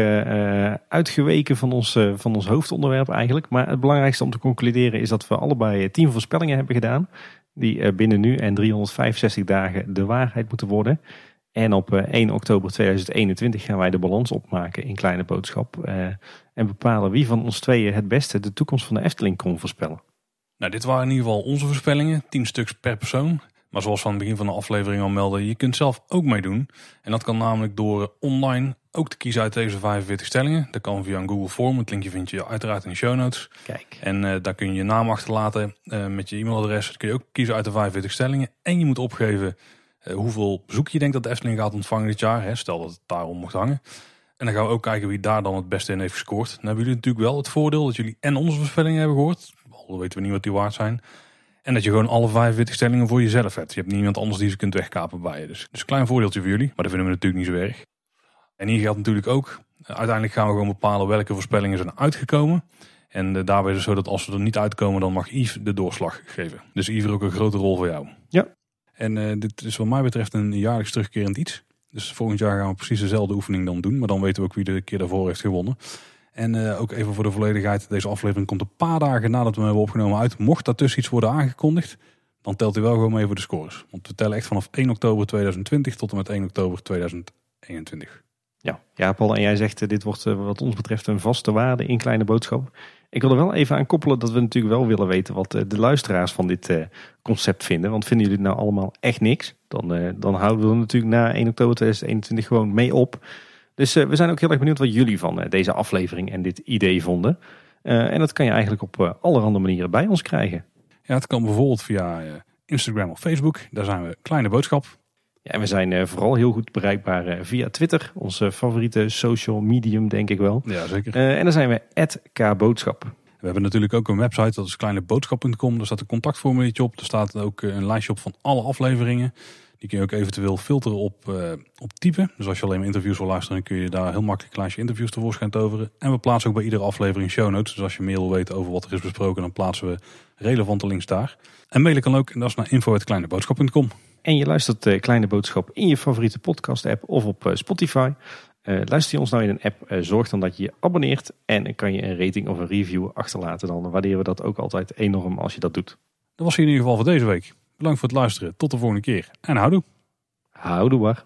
uitgeweken van ons, van ons hoofdonderwerp eigenlijk. Maar het belangrijkste om te concluderen is dat we allebei tien voorspellingen hebben gedaan die binnen nu en 365 dagen de waarheid moeten worden. En op eh, 1 oktober 2021 gaan wij de balans opmaken in Kleine Boodschap. eh, en bepalen wie van ons tweeën het beste de toekomst van de Efteling kon voorspellen. Nou, dit waren in ieder geval onze voorspellingen. 10 stuks per persoon. Maar zoals we aan het begin van de aflevering al melden, je kunt zelf ook meedoen. En dat kan namelijk door eh, online ook te kiezen uit deze 45 stellingen. Dat kan via een Google Form. Het linkje vind je uiteraard in de show notes. Kijk. En eh, daar kun je je naam achterlaten eh, met je e-mailadres. Dat kun je ook kiezen uit de 45 stellingen. En je moet opgeven eh, hoeveel bezoek je denkt dat de Efteling gaat ontvangen dit jaar. Hè? Stel dat het daarom mocht hangen. En dan gaan we ook kijken wie daar dan het beste in heeft gescoord. Dan hebben jullie natuurlijk wel het voordeel dat jullie en onze voorspellingen hebben gehoord. Al weten we niet wat die waard zijn. En dat je gewoon alle 45 stellingen voor jezelf hebt. Je hebt niemand anders die ze kunt wegkapen bij je. Dus, dus een klein voordeeltje voor jullie. Maar dat vinden we natuurlijk niet zo erg. En hier geldt natuurlijk ook. eh, Uiteindelijk gaan we gewoon bepalen welke voorspellingen zijn uitgekomen. En uh, daarbij is het zo dat als we er niet uitkomen, dan mag Yves de doorslag geven. Dus Yves ook een grote rol voor jou. Ja. En uh, dit is wat mij betreft een jaarlijks terugkerend iets. Dus volgend jaar gaan we precies dezelfde oefening dan doen. Maar dan weten we ook wie de keer daarvoor heeft gewonnen. En uh, ook even voor de volledigheid. Deze aflevering komt een paar dagen nadat we hem hebben opgenomen uit. Mocht daartussen iets worden aangekondigd, dan telt hij wel gewoon mee voor de scores. Want we tellen echt vanaf 1 oktober 2020 tot en met 1 oktober 2021. Ja, ja Paul, en jij zegt uh, dit wordt uh, wat ons betreft een vaste waarde in Kleine Boodschap. Ik wil er wel even aan koppelen dat we natuurlijk wel willen weten wat uh, de luisteraars van dit concept vinden. Want vinden jullie het nou allemaal echt niks? Dan, dan houden we er natuurlijk na 1 oktober 2021 gewoon mee op. Dus we zijn ook heel erg benieuwd wat jullie van deze aflevering en dit idee vonden. en dat kan je eigenlijk op allerhande manieren bij ons krijgen. Ja, het kan bijvoorbeeld via Instagram of Facebook. Daar zijn we Kleine Boodschap. Ja, en we zijn uh, vooral heel goed bereikbaar uh, via Twitter, onze favoriete social medium, denk ik wel. Ja, zeker. Uh, en dan zijn we @kboodschap. We hebben natuurlijk ook een website, dat is kleineboodschap.com. Daar staat een contactformuliertje op. Er staat ook een lijstje op van alle afleveringen. Die kun je ook eventueel filteren op, op typen. Dus als je alleen maar interviews wil luisteren, dan kun je daar heel makkelijk een lijstje interviews tevoorschijn toveren. En we plaatsen ook bij iedere aflevering show notes. Dus als je meer wil weten over wat er is besproken, dan plaatsen we relevante links daar. En mailen kan ook, en dat is naar info.kleineboodschap.com. En je luistert uh, Kleine Boodschap in je favoriete podcast app of op uh, Spotify. Uh, luister je ons nou in een app, zorg dan dat je je abonneert. En kan je een rating of een review achterlaten. Dan waarderen we dat ook altijd enorm als je dat doet. Dat was in ieder geval voor deze week. Bedankt voor het luisteren. Tot de volgende keer. En houdoe. Houdoe waar.